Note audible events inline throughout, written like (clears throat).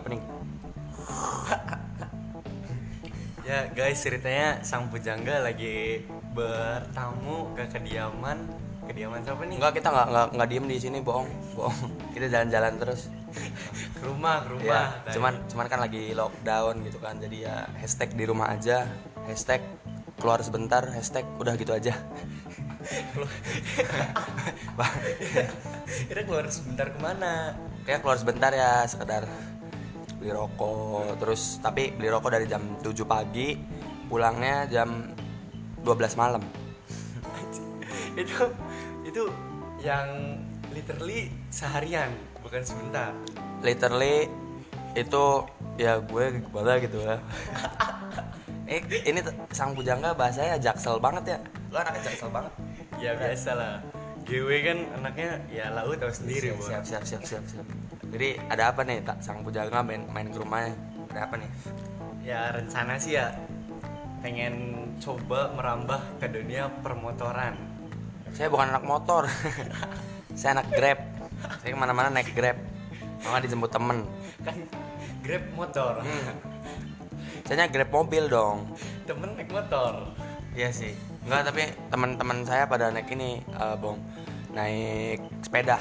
opening (laughs) Ya guys ceritanya sang pujangga lagi bertamu ke kediaman kediaman siapa nih? enggak kita nggak nggak nggak diem di sini bohong bohong kita jalan-jalan terus (laughs) Ke rumah, ke rumah. ya cuman cuman kan lagi lockdown gitu kan jadi ya hashtag di rumah aja hashtag keluar sebentar hashtag udah gitu aja (laughs) Kira keluar sebentar ke mana? kayak keluar sebentar ya sekedar beli rokok terus tapi beli rokok dari jam 7 pagi pulangnya jam 12 malam (laughs) itu itu yang literally seharian bukan sebentar. literally itu ya gue gimana gitu ya (laughs) eh ini sang pujangga bahasanya jaksel banget ya lo anaknya jaksel banget Ya biasa lah. GW kan anaknya ya lau tahu sendiri, Bos. siap siap siap siap siap jadi ada apa nih tak sang pujangga main main ke rumahnya ada apa nih Ya rencana sih ya pengen coba merambah ke dunia permotoran. saya bukan anak motor (laughs) saya anak grab saya ke mana-mana naik grab mama dijemput temen Kan Grab motor. saya grab mobil dong Temen naik motor. Iya sih. Enggak, tapi teman-teman saya pada naik ini, eh, Bong. Naik sepeda.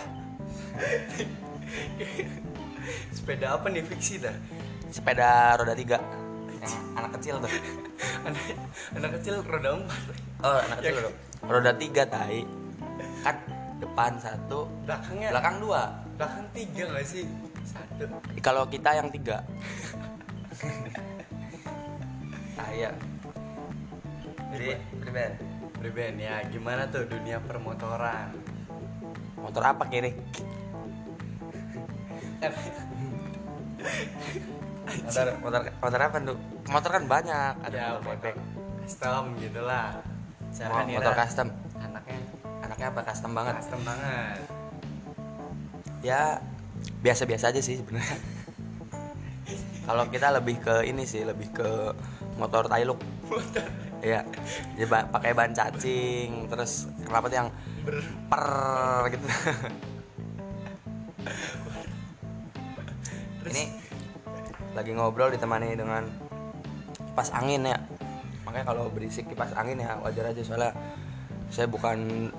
(laughs) (laughs) Sepeda apa nih fiksi dah? Sepeda roda tiga. Yang anak kecil tuh. (laughs) anak, anak kecil roda empat. Oh, anak kecil dong. Roda tiga tai. Kan depan satu, Belakangnya belakang dua. belakang tiga nggak sih? Satu. Kalau kita yang tiga. (laughs) Saya. Jadi, pribadi. Breben ya gimana tuh dunia permotoran? Motor apa kiri? Motor, motor, motor apa tuh? Motor kan banyak. Ada ya motor bebek. custom gitulah. Cara motor custom. anaknya Anaknya apa custom banget? custom banget. Ya biasa-biasa aja sih sebenarnya. (laughs) Kalau kita lebih ke ini sih, lebih ke motor Tailuk. Iya. Jadi ba- pakai ban cacing, terus kenapa yang per gitu. (laughs) ini lagi ngobrol ditemani dengan kipas angin ya. Makanya kalau berisik kipas angin ya wajar aja soalnya saya bukan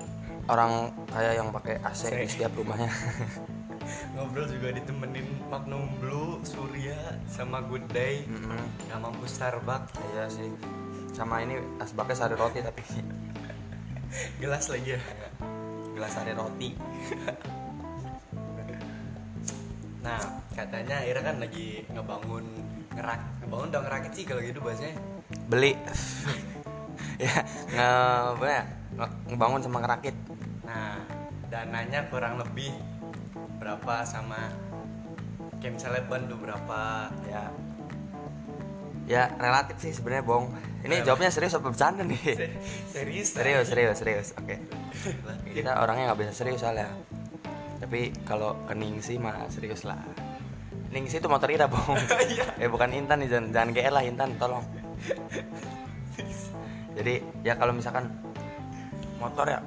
orang kayak yang pakai AC di setiap rumahnya. (laughs) Ngobrol juga ditemenin Magnum Blue, Surya, sama Good Day. Mm-mm. Nggak mampu Starbucks. Iya sih. Sama ini asbaknya sari roti tapi (laughs) Gelas lagi ya. gelas sari roti. Nah, katanya Ira kan lagi ngebangun ngerak, ngebangun dong ngerakit sih kalau gitu bahasanya. Beli. (laughs) ya, nge apa ya? Nge- ngebangun sama ngerakit. Nah, dananya kurang lebih berapa sama kayak misalnya ban tuh berapa Ya. Ya, relatif sih sebenarnya, Bong. Ini jawabnya serius apa bercanda nih? Se- serius (laughs) serius, serius, serius. Oke. Kita orangnya nggak bisa serius soalnya. Tapi kalau ke Ningsi mah serius lah. Ningsi itu motor Ira, Bong. (laughs) eh bukan Intan nih, jangan, jangan GR lah Intan, tolong. Jadi ya kalau misalkan motor ya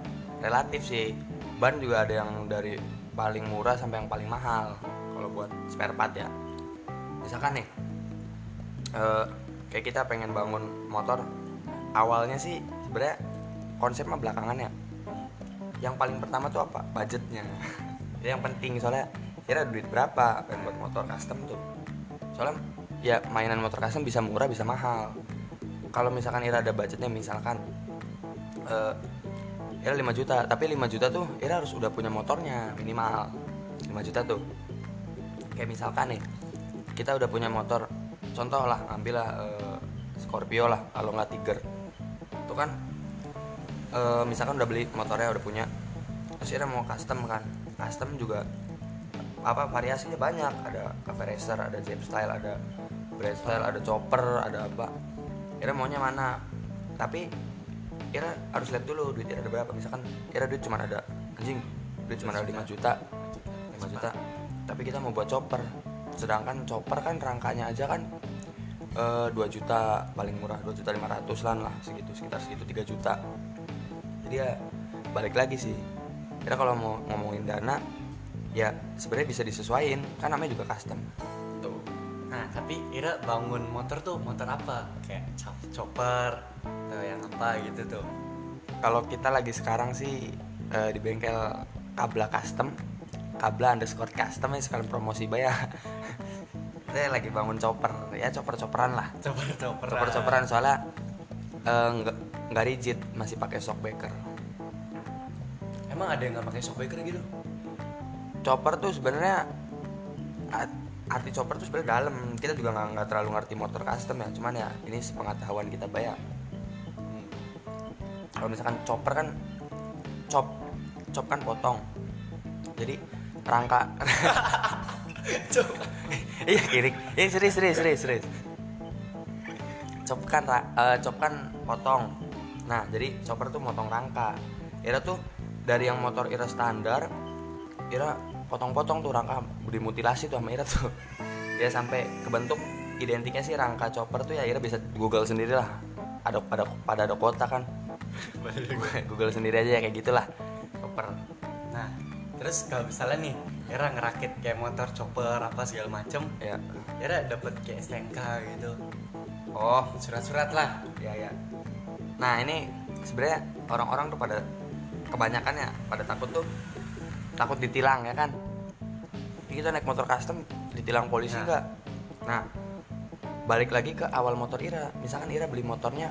relatif sih. Ban juga ada yang dari paling murah sampai yang paling mahal kalau buat spare part ya. Misalkan nih eh, kayak kita pengen bangun motor awalnya sih sebenarnya konsep mah belakangan ya. Yang paling pertama tuh apa? Budgetnya. (laughs) Yang penting soalnya kira duit berapa pengen buat motor custom tuh. Soalnya ya mainan motor custom bisa murah bisa mahal. Kalau misalkan Ira ada budgetnya misalkan eh Ira 5 juta, tapi 5 juta tuh Ira harus udah punya motornya minimal 5 juta tuh. Kayak misalkan nih, kita udah punya motor, contoh lah, ambillah eh, Scorpio lah, kalau nggak Tiger. Tuh kan, eh, misalkan udah beli motornya udah punya, terus Ira mau custom kan, custom juga apa variasinya banyak, ada cafe racer, ada jet style, ada bread style, ada chopper, ada apa. Ira maunya mana? Tapi Ira harus lihat dulu duit Ira ada berapa. Misalkan Ira duit cuma ada anjing duit cuma ada 5 juta 5 juta. Tapi kita mau buat chopper. Sedangkan chopper kan rangkanya aja kan eh, 2 juta paling murah 2 juta 500 lah segitu sekitar segitu 3 juta. Jadi ya balik lagi sih. Ira kalau mau ngomongin dana ya sebenarnya bisa disesuaikan. Kan namanya juga custom. Tuh tapi Ira bangun motor tuh motor apa? Kayak chop- chopper atau yang apa gitu tuh? Kalau kita lagi sekarang sih eh, di bengkel Kabla Custom Kabla underscore custom ya sekalian promosi bayar saya (laughs) lagi bangun chopper ya chopper chopperan lah. Chopper chopper chopper chopperan soalnya eh, nggak nggak rigid masih pakai shockbreaker emang ada yang nggak pakai shockbreaker gitu chopper tuh sebenarnya art- arti chopper tuh sebenarnya dalam. Kita juga nggak terlalu ngerti motor custom ya. Cuman ya ini sepengetahuan kita bayar Hmm. kalau misalkan chopper kan chop chop kan potong. Jadi rangka (laughs) iya kiri. Iya serius serius serius serius. Chop kan eh, chop kan potong. Nah jadi chopper tuh motong rangka. Ira tuh dari yang motor Ira standar Ira potong-potong tuh rangka dimutilasi tuh sama Ira tuh. (laughs) Ya sampai kebentuk identiknya sih rangka chopper tuh ya Ira bisa google sendiri lah. Ada pada pada ada kota kan. (laughs) Google sendiri aja ya kayak gitulah. Chopper. Nah terus kalau misalnya nih Ira ngerakit kayak motor chopper apa segala macem ya. Ira dapet kayak STNK gitu. Oh. Surat-surat lah. Ya ya. Nah ini sebenarnya orang-orang tuh pada kebanyakan ya pada takut tuh takut ditilang ya kan kita naik motor custom ditilang polisi Nah. nggak? Nah balik lagi ke awal motor Ira. Misalkan Ira beli motornya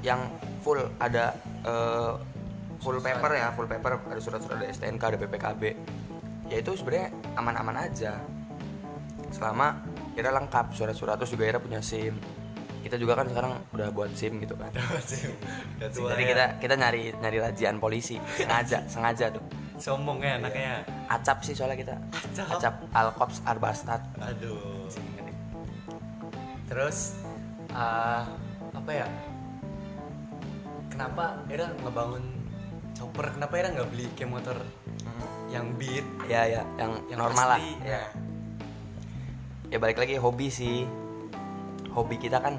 yang full ada eh, full paper ya full paper ada surat-surat ada STNK ada BPKB ya itu sebenarnya aman-aman aja. Selama Ira lengkap surat-surat terus juga Ira punya SIM. Kita juga kan sekarang udah buat SIM gitu kan. Tua jadi ya. kita kita nyari nyari rajian polisi. Sengaja sengaja tuh sombong ya anaknya. Acap sih soalnya kita. Acap. acap alkops arbastat aduh. Terus ah, apa ya? Kenapa Ira ngebangun chopper? Kenapa Ira nggak beli kayak motor yang beat? Ya ya yang, yang normal lah. ya. Nah, ya balik lagi hobi sih. Hobi kita kan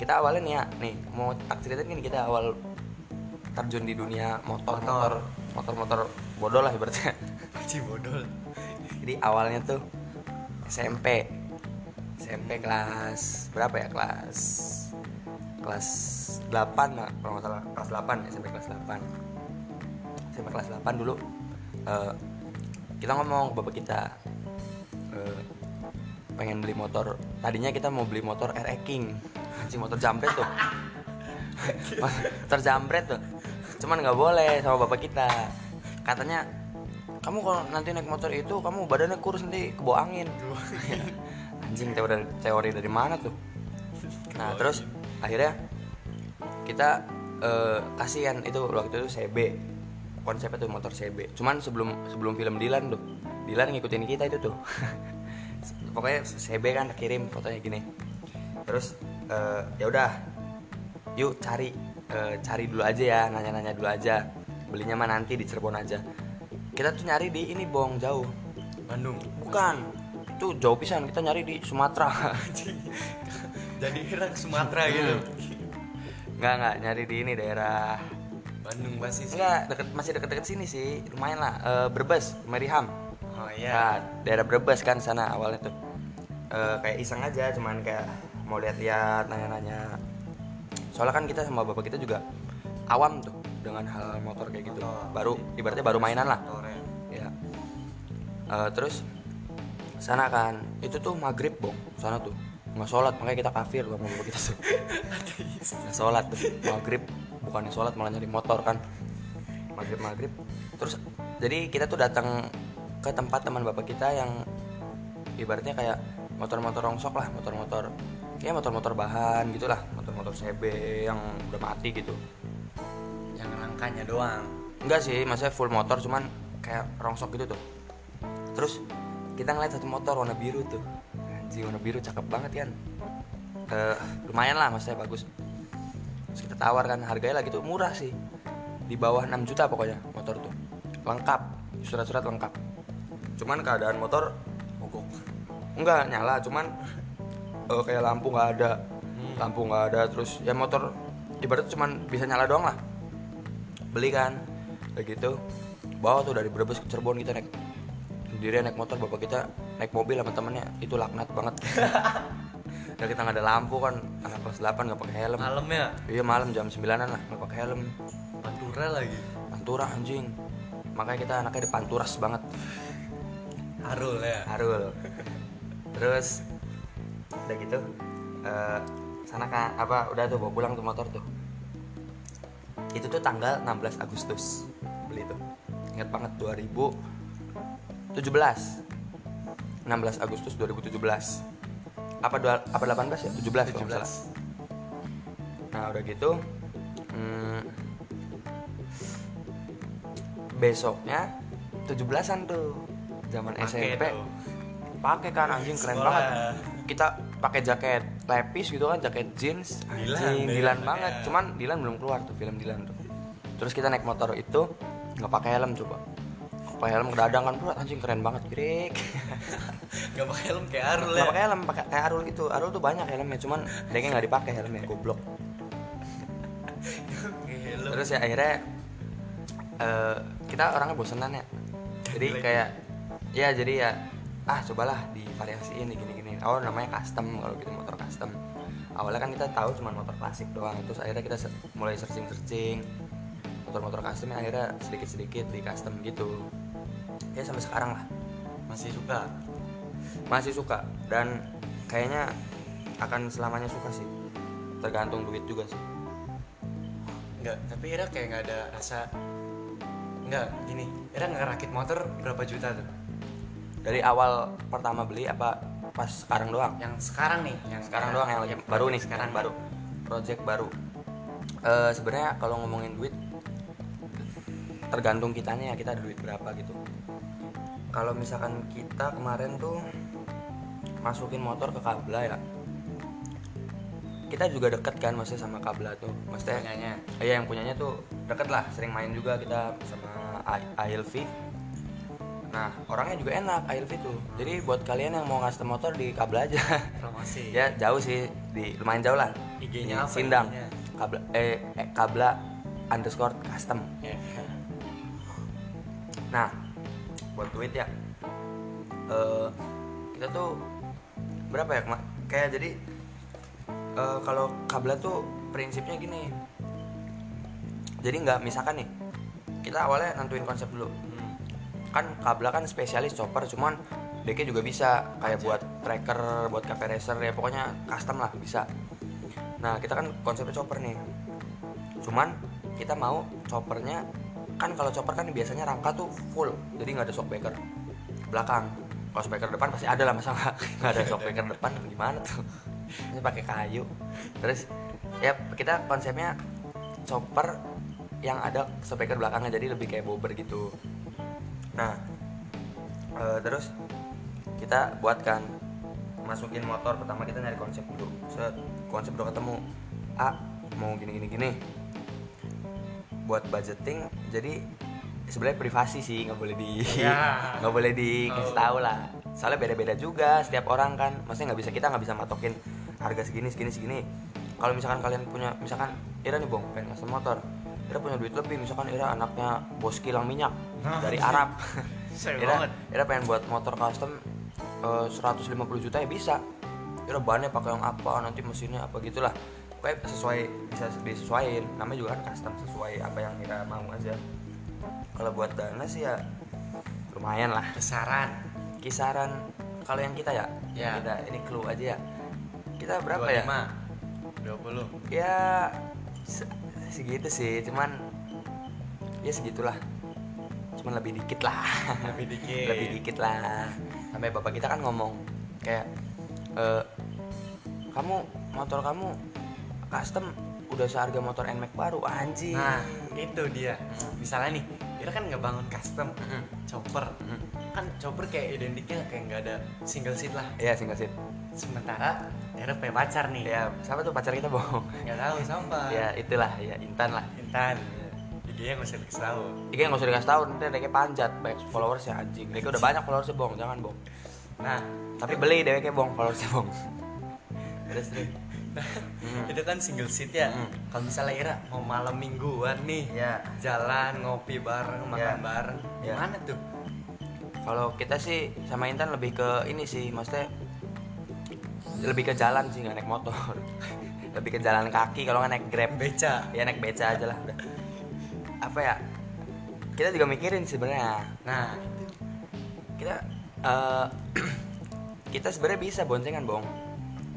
kita awalnya nih ya nih mau tak ceritain gini kita awal terjun di dunia motor motor motor motor bodoh lah ibaratnya. (laughs) Bodol jadi awalnya tuh SMP SMP kelas berapa ya? Kelas kelas 8 lah kalau nggak salah. Kelas 8 SMP kelas 8 SMP kelas 8 dulu eh, kita ngomong ke bapak kita eh, pengen beli motor. Tadinya kita mau beli motor RE King. Anjing motor jambret tuh. (laughs) Motor jambret tuh cuman nggak boleh sama bapak kita. Katanya kamu kalau nanti naik motor itu kamu badannya kurus nanti kebawa angin. (laughs) Anjing teori teori dari mana tuh? Nah terus akhirnya kita eh, kasihan itu waktu itu CB konsepnya tuh motor CB cuman sebelum sebelum film Dilan tuh Dilan ngikutin kita itu tuh. (laughs) Pokoknya CB kan kirim fotonya gini. Terus eh, ya udah yuk cari eh, cari dulu aja ya nanya-nanya dulu aja. Belinya mah nanti di Cirebon aja. Kita tuh nyari di ini bong jauh. Bandung. Bukan. Itu jauh pisan kita nyari di Sumatera. (laughs) Jadi ke Sumatera gitu. Nggak nggak nyari di ini daerah. Bandung basis Enggak, deket, masih deket-deket sini sih, lumayan lah. Eh, Brebes, Meriham. oh iya. Nah, daerah Brebes kan sana awalnya tuh. Eh, kayak iseng aja, cuman kayak mau lihat-lihat, nanya-nanya. Soalnya kan kita sama bapak kita juga awam tuh dengan hal motor kayak gitu. Motor. Baru, ibaratnya baru mainan lah. Motornya. Ya. Eh, terus sana kan, itu tuh maghrib bong, sana tuh nggak sholat makanya kita kafir sama bapak kita tuh (laughs) nggak sholat tuh maghrib bukannya sholat malah nyari motor kan maghrib maghrib terus jadi kita tuh datang ke tempat teman bapak kita yang ibaratnya kayak motor-motor rongsok lah motor-motor kayak motor-motor bahan gitulah motor-motor CB yang udah mati gitu. Yang rangkanya doang? Enggak sih maksudnya full motor cuman kayak rongsok gitu tuh. Terus kita ngeliat satu motor warna biru tuh. Anjing warna biru cakep banget kan lumayan lah maksudnya bagus. Terus kita tawar kan harganya lagi tuh murah sih. Di bawah 6 juta pokoknya motor tuh. Lengkap surat-surat lengkap. Cuman keadaan motor mogok. Enggak nyala cuman eh, kayak lampu nggak ada. Lampu nggak ada terus ya motor ibarat cuman bisa nyala doang lah. Beli kan kayak gitu. Bawa tuh dari Brebes ke Cirebon kita naik sendirian naik motor bapak kita naik mobil sama temennya. Itu laknat banget. (laughs) Udah kita nggak ada lampu kan anak kelas 8 nggak pakai helm. Malam ya? Iya malam jam 9an lah nggak pakai helm. Pantura lagi. Pantura anjing. Makanya kita anaknya di panturas banget. Harul ya? Harul. Terus udah gitu eh, sana kan apa udah tuh bawa pulang tuh motor tuh. Itu tuh tanggal 16 Agustus beli tuh. Ingat banget 2017 16 Agustus 2017 apa dua, apa 18 ya? 17 kalau nggak salah. 17 nah udah gitu hmm, besoknya 17-an tuh zaman SMP pakai kan anjing keren Sekolah. banget. Kita pakai jaket lepis gitu kan jaket jeans. Dilan anjing Dilan. Namanya. banget. Cuman Dilan belum keluar tuh film Dilan tuh. Terus kita naik motor itu nggak pakai helm coba. Pakai helm kedadang kan bro anjing keren banget krik (laughs) Gak pakai helm kayak harul ya? nggak pakai helm pakai kayak Arul gitu. Arul tuh banyak helmnya cuman dia nggak dipakai helmnya goblok. Helm terus ya akhirnya eh, kita orangnya bosenan ya. Jadi kayak ya jadi ya ah cobalah di variasiin gini gini oh namanya custom kalau gitu motor custom. Awalnya kan kita tahu cuma motor klasik doang terus akhirnya kita mulai searching searching motor-motor custom yang akhirnya sedikit sedikit di custom gitu. Ya sampai sekarang lah. Masih suka? Masih suka dan kayaknya akan selamanya suka sih. Tergantung duit juga sih. Enggak, tapi Ira kayak nggak ada rasa Enggak, gini Ira ngerakit motor berapa juta tuh? dari awal pertama beli apa pas sekarang doang. Yang sekarang nih Yang sekarang doang yang lagi baru nih sekarang baru. Project baru. Eh sebenarnya kalau ngomongin duit tergantung kitanya ya kita ada duit berapa gitu. Kalau misalkan kita kemarin tuh masukin motor ke kabla ya. Kita juga deket kan maksudnya sama kabla tuh. Maksudnya Punyanya. iya yang punyanya tuh deket lah sering main juga kita sama A- ALV nah orangnya juga enak ALV tuh jadi buat kalian yang mau ngasih motor di kabla aja. Promosi. (laughs) Ya jauh sih. Di lumayan jauh lah. IG-nya apa Sindang. IG-nya? kabla eh, eh kabla underscore custom. Ya. nah buat duit ya. Eh kita tuh berapa ya? Kayak jadi eh, kalau kabla tuh prinsipnya gini. Jadi nggak misalkan nih kita awalnya nentuin konsep dulu. Hmm. Kan kabla kan spesialis chopper cuman deknya juga bisa. Kayak buat tracker buat cafe racer ya pokoknya custom lah bisa. Nah kita kan konsepnya chopper nih. Cuman kita mau choppernya kan kalau chopper kan biasanya rangka tuh full jadi nggak ada shockbreaker belakang kalau shockbreaker depan pasti ada lah masa nggak (laughs) ada shockbreaker depan gimana tuh? (laughs) Ini pakai kayu. Terus ya kita konsepnya chopper yang ada shockbreaker belakangnya jadi lebih kayak bobber gitu nah eh, terus kita buatkan masukin motor pertama kita nyari konsep dulu. Set konsep udah ketemu. A mau gini gini gini. Buat budgeting jadi sebenarnya privasi sih nggak boleh di Ya. (laughs) nggak boleh dikasih tahu. lah. Soalnya beda-beda juga setiap orang kan. Maksudnya nggak bisa kita nggak bisa matokin harga segini segini segini. Kalau misalkan kalian punya misalkan Ira nih bong pengen custom motor. Ira punya duit lebih misalkan Ira anaknya bos kilang minyak dari Arab. Ira. Ira pengen buat motor custom eh, 150 juta ya bisa. Ira bannya pakai yang apa nanti mesinnya apa gitulah. Pokoknya sesuai bisa disesuaiin. Namanya juga kan custom sesuai apa yang Ira mau aja. Kalau buat dana sih ya lumayan lah. Besaran kisaran. Kalau yang kita ya, Ya. yang kita ini clue aja ya. Kita berapa ya? 25 20 ya se- segitu sih. Cuman ya segitulah cuman lebih dikit lah (laughs) Lebih dikit lebih dikit lah sampai bapak kita kan ngomong kayak "Eh, kamu motor kamu custom udah seharga motor NMAX baru anjing Nah, itu dia. Misalnya nih, kita kan ngebangun custom Mm-mm. chopper. Mm. Kan chopper kayak identiknya kayak nggak ada single seat lah. Iya single seat Sementara Era punya pacar nih. ya siapa tuh pacar kita bohong Nggak tahu siapa. ya itulah ya Intan lah Intan. IG-nya nggak usah dikasih tahu. Iki nggak usah dikasih tahu nanti DK panjat banyak followers ya anjing. DK udah banyak followersnya bong, jangan bong. Nah, Tapi beli DK bong followersnya bong. Terus terus. Hmm. itu kan single seat ya. Mm. Kalau misalnya Ira mau malam mingguan nih, Ya. jalan ngopi bareng, makan Ya. bareng, Ya. gimana tuh? kalau kita sih sama Intan lebih ke ini sih maksudnya lebih ke jalan sih nggak naik motor (laughs) lebih ke jalan kaki kalau nggak naik grab beca ya naik beca aja lah udah apa ya kita juga mikirin sebenarnya. Nah kita eh, (clears throat) kita sebenarnya bisa boncengan bong.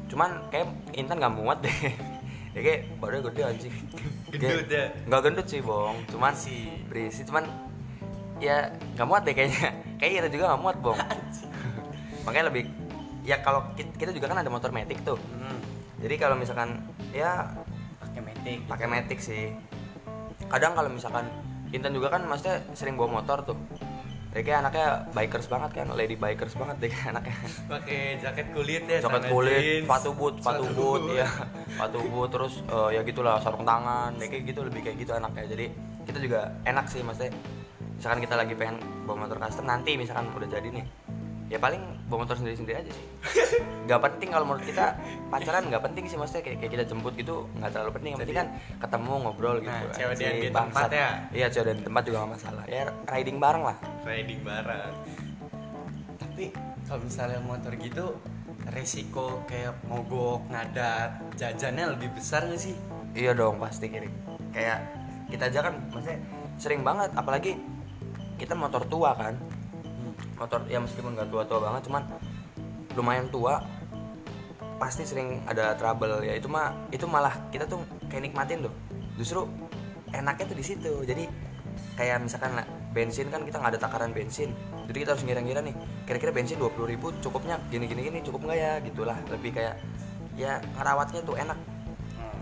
Cuman kayak Intan nggak muat deh. (laughs) Ya kayak badannya gede anjing Gendut ya? nggak gendut sih bong. Cuman Berisi. berisi cuman ya nggak muat deh kayaknya. (laughs) Kayaknya kita juga nggak muat bong. (laughs) Makanya lebih ya kalau ki- kita juga kan ada motor metik tuh. Hmm, jadi kalau misalkan ya pakai metik pakai metik sih kadang kalau misalkan Intan juga kan maksudnya sering bawa motor tuh. Dia kayak anaknya bikers banget kan lady bikers banget deh anaknya. Pakai jaket kulit ya jaket kulit jeans, sepatu boot sepatu boot ya sepatu boot terus eh, ya gitulah sarung tangan ya kayak gitu lebih kayak gitu anaknya. Jadi kita juga enak sih maksudnya. Misalkan kita lagi pengen bawa motor custom nanti misalkan udah jadi nih ya paling bawa motor sendiri sendiri aja sih. (laughs) Nggak penting kalau menurut kita pacaran nggak penting sih maksudnya. Kayak, kayak kita jemput gitu nggak terlalu penting. Yang penting kan ketemu ngobrol gitu. Nah, aja cewek sih, di tempat ya? iya cewek di tempat juga nggak masalah. Ya riding bareng lah. Riding bareng. Tapi kalau misalnya motor gitu resiko kayak mogok ngadat jajannya lebih besar gak sih? Iya dong pasti kiri. Kayak kita aja kan maksudnya sering banget. Apalagi kita motor tua kan. Motor ya meskipun nggak tua-tua banget cuman lumayan tua pasti sering ada trouble ya. Itu mah itu malah kita tuh kayak nikmatin tuh justru enaknya tuh di situ. Jadi kayak misalkan bensin kan kita nggak ada takaran bensin. Jadi kita harus ngira-ngira nih kira-kira bensin 20.000 ribu cukupnya gini gini gini cukup nggak ya gitulah. Lebih kayak ya ngerawatnya tuh enak.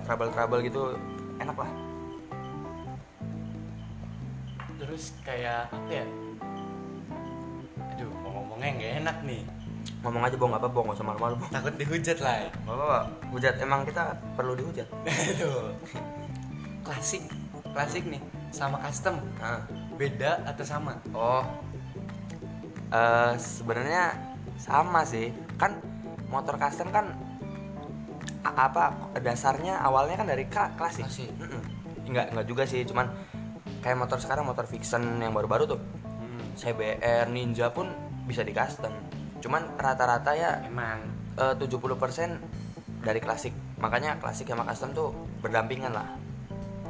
Trouble-trouble gitu enak lah terus kayak apa ya ngomongnya nggak enak nih. Ngomong aja bong apa bong. Nggak usah malu-malu bong. Takut dihujat lah Gak apa-apa. Hujat emang kita perlu dihujat. (laughs) Aduh. Klasik. Klasik nih. Sama custom. Ah. beda atau sama? Oh. Eh sebenarnya sama sih. Kan motor custom kan apa dasarnya awalnya kan dari klasik. Klasik. Mm-mm. nggak nggak juga sih. Cuman kayak motor sekarang motor fiction yang baru-baru tuh. Hmm, CBR Ninja pun bisa di custom. Cuman rata-rata ya emang. eh, 70% dari klasik. Makanya klasik sama custom tuh berdampingan lah.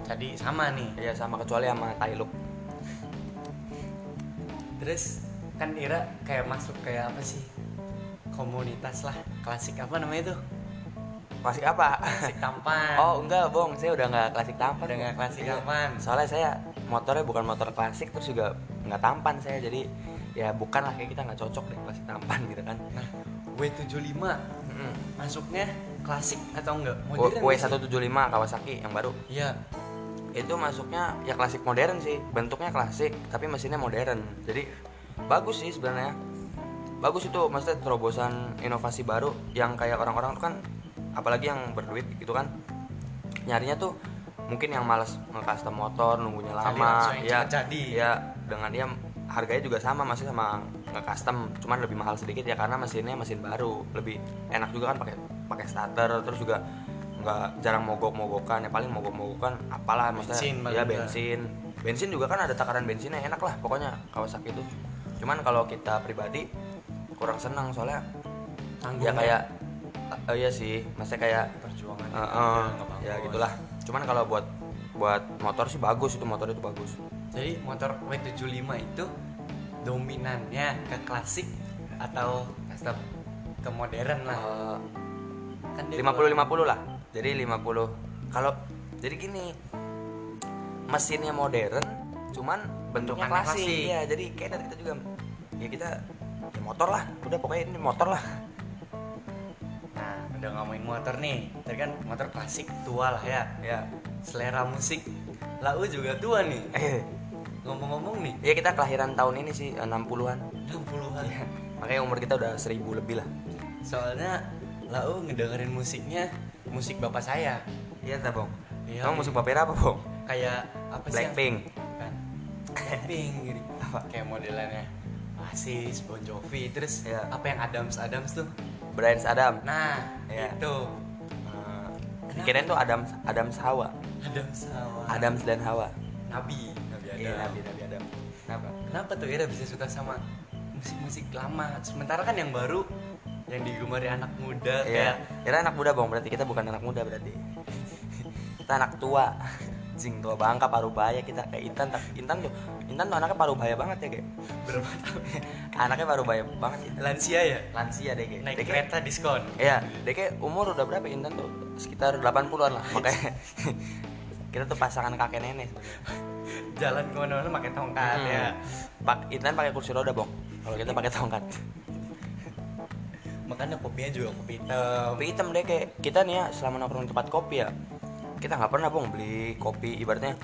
Jadi sama nih. Ya sama kecuali sama Tailuk terus kan Ira kayak masuk kayak apa sih? Komunitas lah. Klasik apa namanya tuh? Klasik apa? Klasik tampan. Oh enggak bong. Saya udah nggak klasik tampan. Udah nggak klasik tampan. Soalnya saya motornya bukan motor klasik terus juga nggak tampan saya. Jadi ya bukan lah kayak kita nggak cocok deh klasik tampan gitu kan nah W75 Mm-mm. masuknya klasik atau enggak sih? W175 Kawasaki yang baru iya itu masuknya ya klasik modern sih bentuknya klasik tapi mesinnya modern jadi bagus sih sebenarnya bagus itu maksudnya terobosan inovasi baru yang kayak orang-orang tuh kan apalagi yang berduit gitu kan nyarinya tuh mungkin yang malas nge-custom motor nunggunya lama ya jadi. ya dengan dia harganya juga sama masih sama nge-custom cuman lebih mahal sedikit ya karena mesinnya mesin baru. Lebih enak juga kan pakai pakai starter terus juga nggak jarang mogok-mogokan ya paling mogok-mogokan apalah Bensin maksudnya ya bensin. Bensin juga kan ada takaran bensinnya enak lah pokoknya Kawasaki itu. Cuman kalau kita pribadi kurang senang soalnya Tanggung ya kayak eh, iya sih maksudnya kayak perjuangan eh, nggak ya gitulah. Cuman kalau buat buat motor sih bagus itu motor itu bagus jadi motor W75 itu dominannya ke klasik atau custom ke modern lah. Kan dia 50 50 lah. Jadi 50 kalau jadi gini mesinnya modern cuman bentuknya klasik. klasik. ya jadi kayak dari kita juga ya kita ya motor lah. Udah pokoknya ini motor lah. Nah udah ngomongin motor nih. Tadi kan motor klasik tua lah ya. Ya selera musik. Lau juga tua nih. Eh ngomong-ngomong nih ya kita kelahiran tahun ini sih eh, 60-an 60-an ya, makanya umur kita udah 1000 lebih lah. Soalnya lau ngedengerin musiknya musik bapak saya. Iya tak bong? Iya, Emang iya. musik papera apa bong? Kayak apa sih Blackpink. Kan Blackpink gitu. Apa? kayak modelannya Oasis, Bon Jovi terus Iya. apa yang Adams Adams tuh? Brian Adam nah Iya. itu. Eh, dikirain tuh Adam Adam Hawa. Adams sama Adams dan Hawa. Nabi Adam iya. Nabi Nabi Adam. Kenapa? Kenapa tuh Ira bisa suka sama musik-musik lama? Sementara kan yang baru yang digemari anak muda Iya, kayak kita anak muda bang, berarti kita bukan anak muda berarti. (laughs) Kita anak tua, jing tua bangka paruh baya. Kita kayak Intan, tapi Intan tuh, Intan tuh anaknya paruh baya banget ya kayak. berapa tahun? (laughs) Anaknya paruh baya banget ya. lansia ya? Lansia deh kayak. naik kayak- kereta diskon. Iya, kayak umur udah berapa Intan tuh? Sekitar 80-an lah, makanya (laughs) kita tuh pasangan kakek nenek. (laughs) jalan ke mana-mana pakai tongkat Hmm. ya Pak Intan pakai kursi roda bang, kalau kita pakai tongkat. makanya kopinya juga kopi hitam Kopi hitam deh kayak kita nih ya selama nongkrong di tempat kopi ya kita nggak pernah bang beli kopi ibaratnya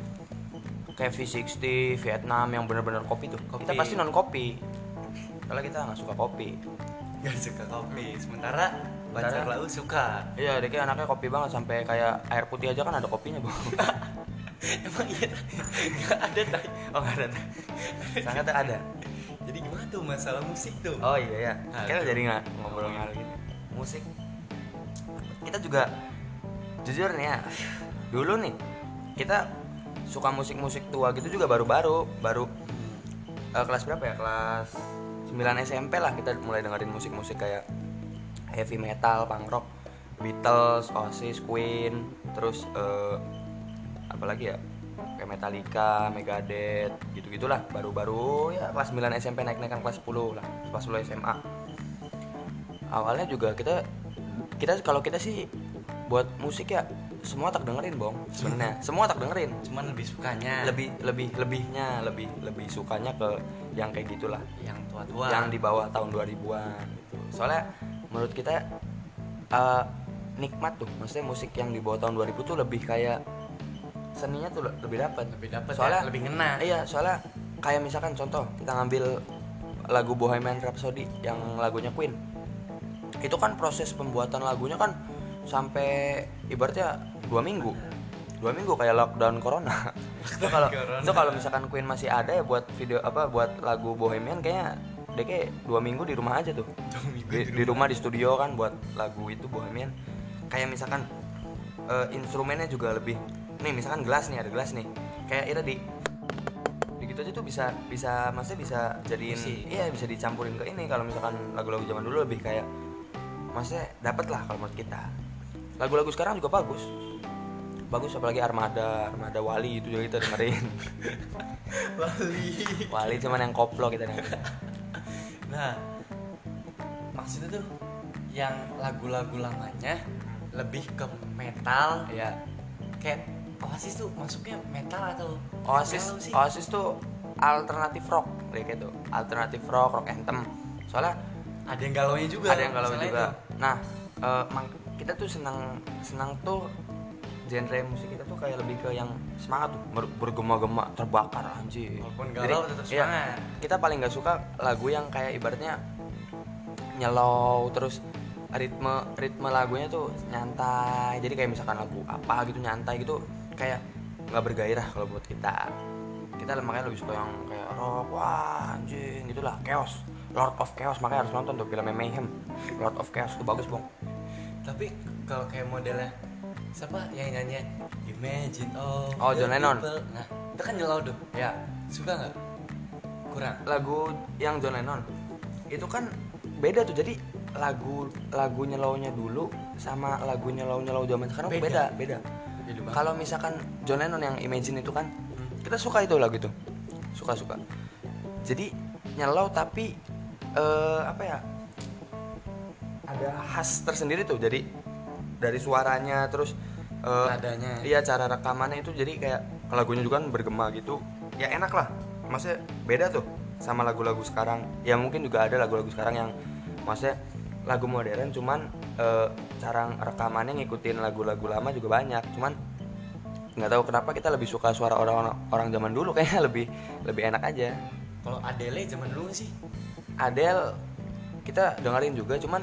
kayak V60 Vietnam yang bener-bener kopi tuh Kopi. kita pasti non kopi kalau kita nggak suka kopi gak suka kopi sementara Sementara- Lau suka. Iya dia kayak anaknya kopi banget sampai kayak air putih aja kan ada kopinya bang (laughs) emang iya? Nggak ada tay oh nggak ada. Sangat ada. Jadi gimana tuh masalah musik tuh? Oh iya ya kita jadi nggak ngobrol hal gitu musik. Kita juga jujur nih ya dulu nih kita suka musik-musik tua gitu juga baru-baru baru eh, kelas berapa ya? Kelas 9 SMP lah kita mulai dengerin musik-musik kayak heavy metal punk rock Beatles Oasis Queen terus eh, apa lagi ya? Kayak Metallica Megadeth gitu gitulah baru-baru ya kelas 9 SMP naik-naikan kelas 10 lah kelas 10 SMA awalnya juga kita kita kalau kita sih buat musik ya semua tak dengerin bong sebenarnya. (laughs) Semua tak dengerin. Cuman lebih sukanya. Lebih lebih lebihnya lebih lebih sukanya ke yang kayak gitulah. Yang tua-tua. Yang di bawah tahun 2000-an gitu. Soalnya menurut kita eh, nikmat tuh, maksudnya musik yang di bawah tahun 2000 tuh lebih kayak seninya tuh le- lebih dapat. lebih dapat Soalnya ya, lebih ngena. Iya, soalnya kayak misalkan contoh kita ngambil lagu Bohemian Rhapsody yang lagunya Queen. Itu kan proses pembuatan lagunya kan sampai ibaratnya dua minggu. Dua minggu kayak lockdown corona. (laughs) Itu kalau itu kalau misalkan Queen masih ada ya buat video apa buat lagu Bohemian kayaknya dia kayak dua minggu di rumah aja tuh. (laughs) Minggu di, di rumah. di studio kan buat lagu itu Bohemian kayak misalkan eh, instrumennya juga lebih nih misalkan gelas nih ada gelas nih. Kayak itu di di gitu aja tuh bisa bisa maksudnya bisa jadiin Musik. iya bisa dicampurin ke ini. Kalau misalkan lagu-lagu zaman dulu lebih kayak maksudnya dapat lah kalau menurut kita. Lagu-lagu sekarang juga bagus. Bagus apalagi Armada Armada Wali itu juga kita dengerin. (laughs) Wali. Wali cuman yang koplo kita dengerin nah maksudnya tuh yang lagu-lagu lamanya lebih ke metal. Ya kayak Oasis tuh masuknya metal atau Oasis sih? Oasis tuh alternatif rock kayak gitu. Alternatif rock rock anthem. Soalnya ada yang galau juga. Ada yang masalah juga. itu. nah mang- kita tuh senang senang tuh genre musik kita tuh kayak lebih ke yang semangat tuh. Ber- bergema-gema terbakar anjir. Walaupun Jadi, galau tetap iya, semangat. kita paling nggak suka lagu yang kayak ibaratnya nyelow terus ritme ritme lagunya tuh nyantai. Jadi kayak misalkan lagu apa gitu nyantai gitu kayak nggak bergairah kalau buat kita. Kita makanya lebih suka yang kayak rock wah anjing gitulah. Chaos Lord of Chaos makanya harus nonton tuh filmnya Mayhem. Lord of Chaos tuh bagus bong tapi kalau kayak modelnya siapa yang nyanyi? Imagine of Oh, John Lennon. people. nah itu kan nyelau tuh. Ya. Suka nggak? Kurang. Lagu yang John Lennon itu kan beda tuh. Jadi lagu lagu nyelaunya dulu sama lagu nyelau nyelau zaman sekarang beda. Beda. beda. Beda kalau misalkan John Lennon yang Imagine itu kan Hmm. kita suka itu lagu itu suka suka. Jadi nyelau tapi eh, apa ya? Ada khas tersendiri tuh. Jadi dari suaranya terus eh, Nadanya. iya cara rekamannya itu. Jadi kayak lagunya juga kan bergema gitu. Ya enak lah. Maksudnya beda tuh sama lagu-lagu sekarang. Ya mungkin juga ada lagu-lagu sekarang yang maksudnya lagu modern cuman eh, cara rekamannya ngikutin lagu-lagu lama juga banyak. Cuman nggak tahu kenapa kita lebih suka suara orang orang zaman dulu. (laughs) Kayaknya lebih lebih enak aja. Kalau Adele zaman dulu sih? Adele kita dengerin juga cuman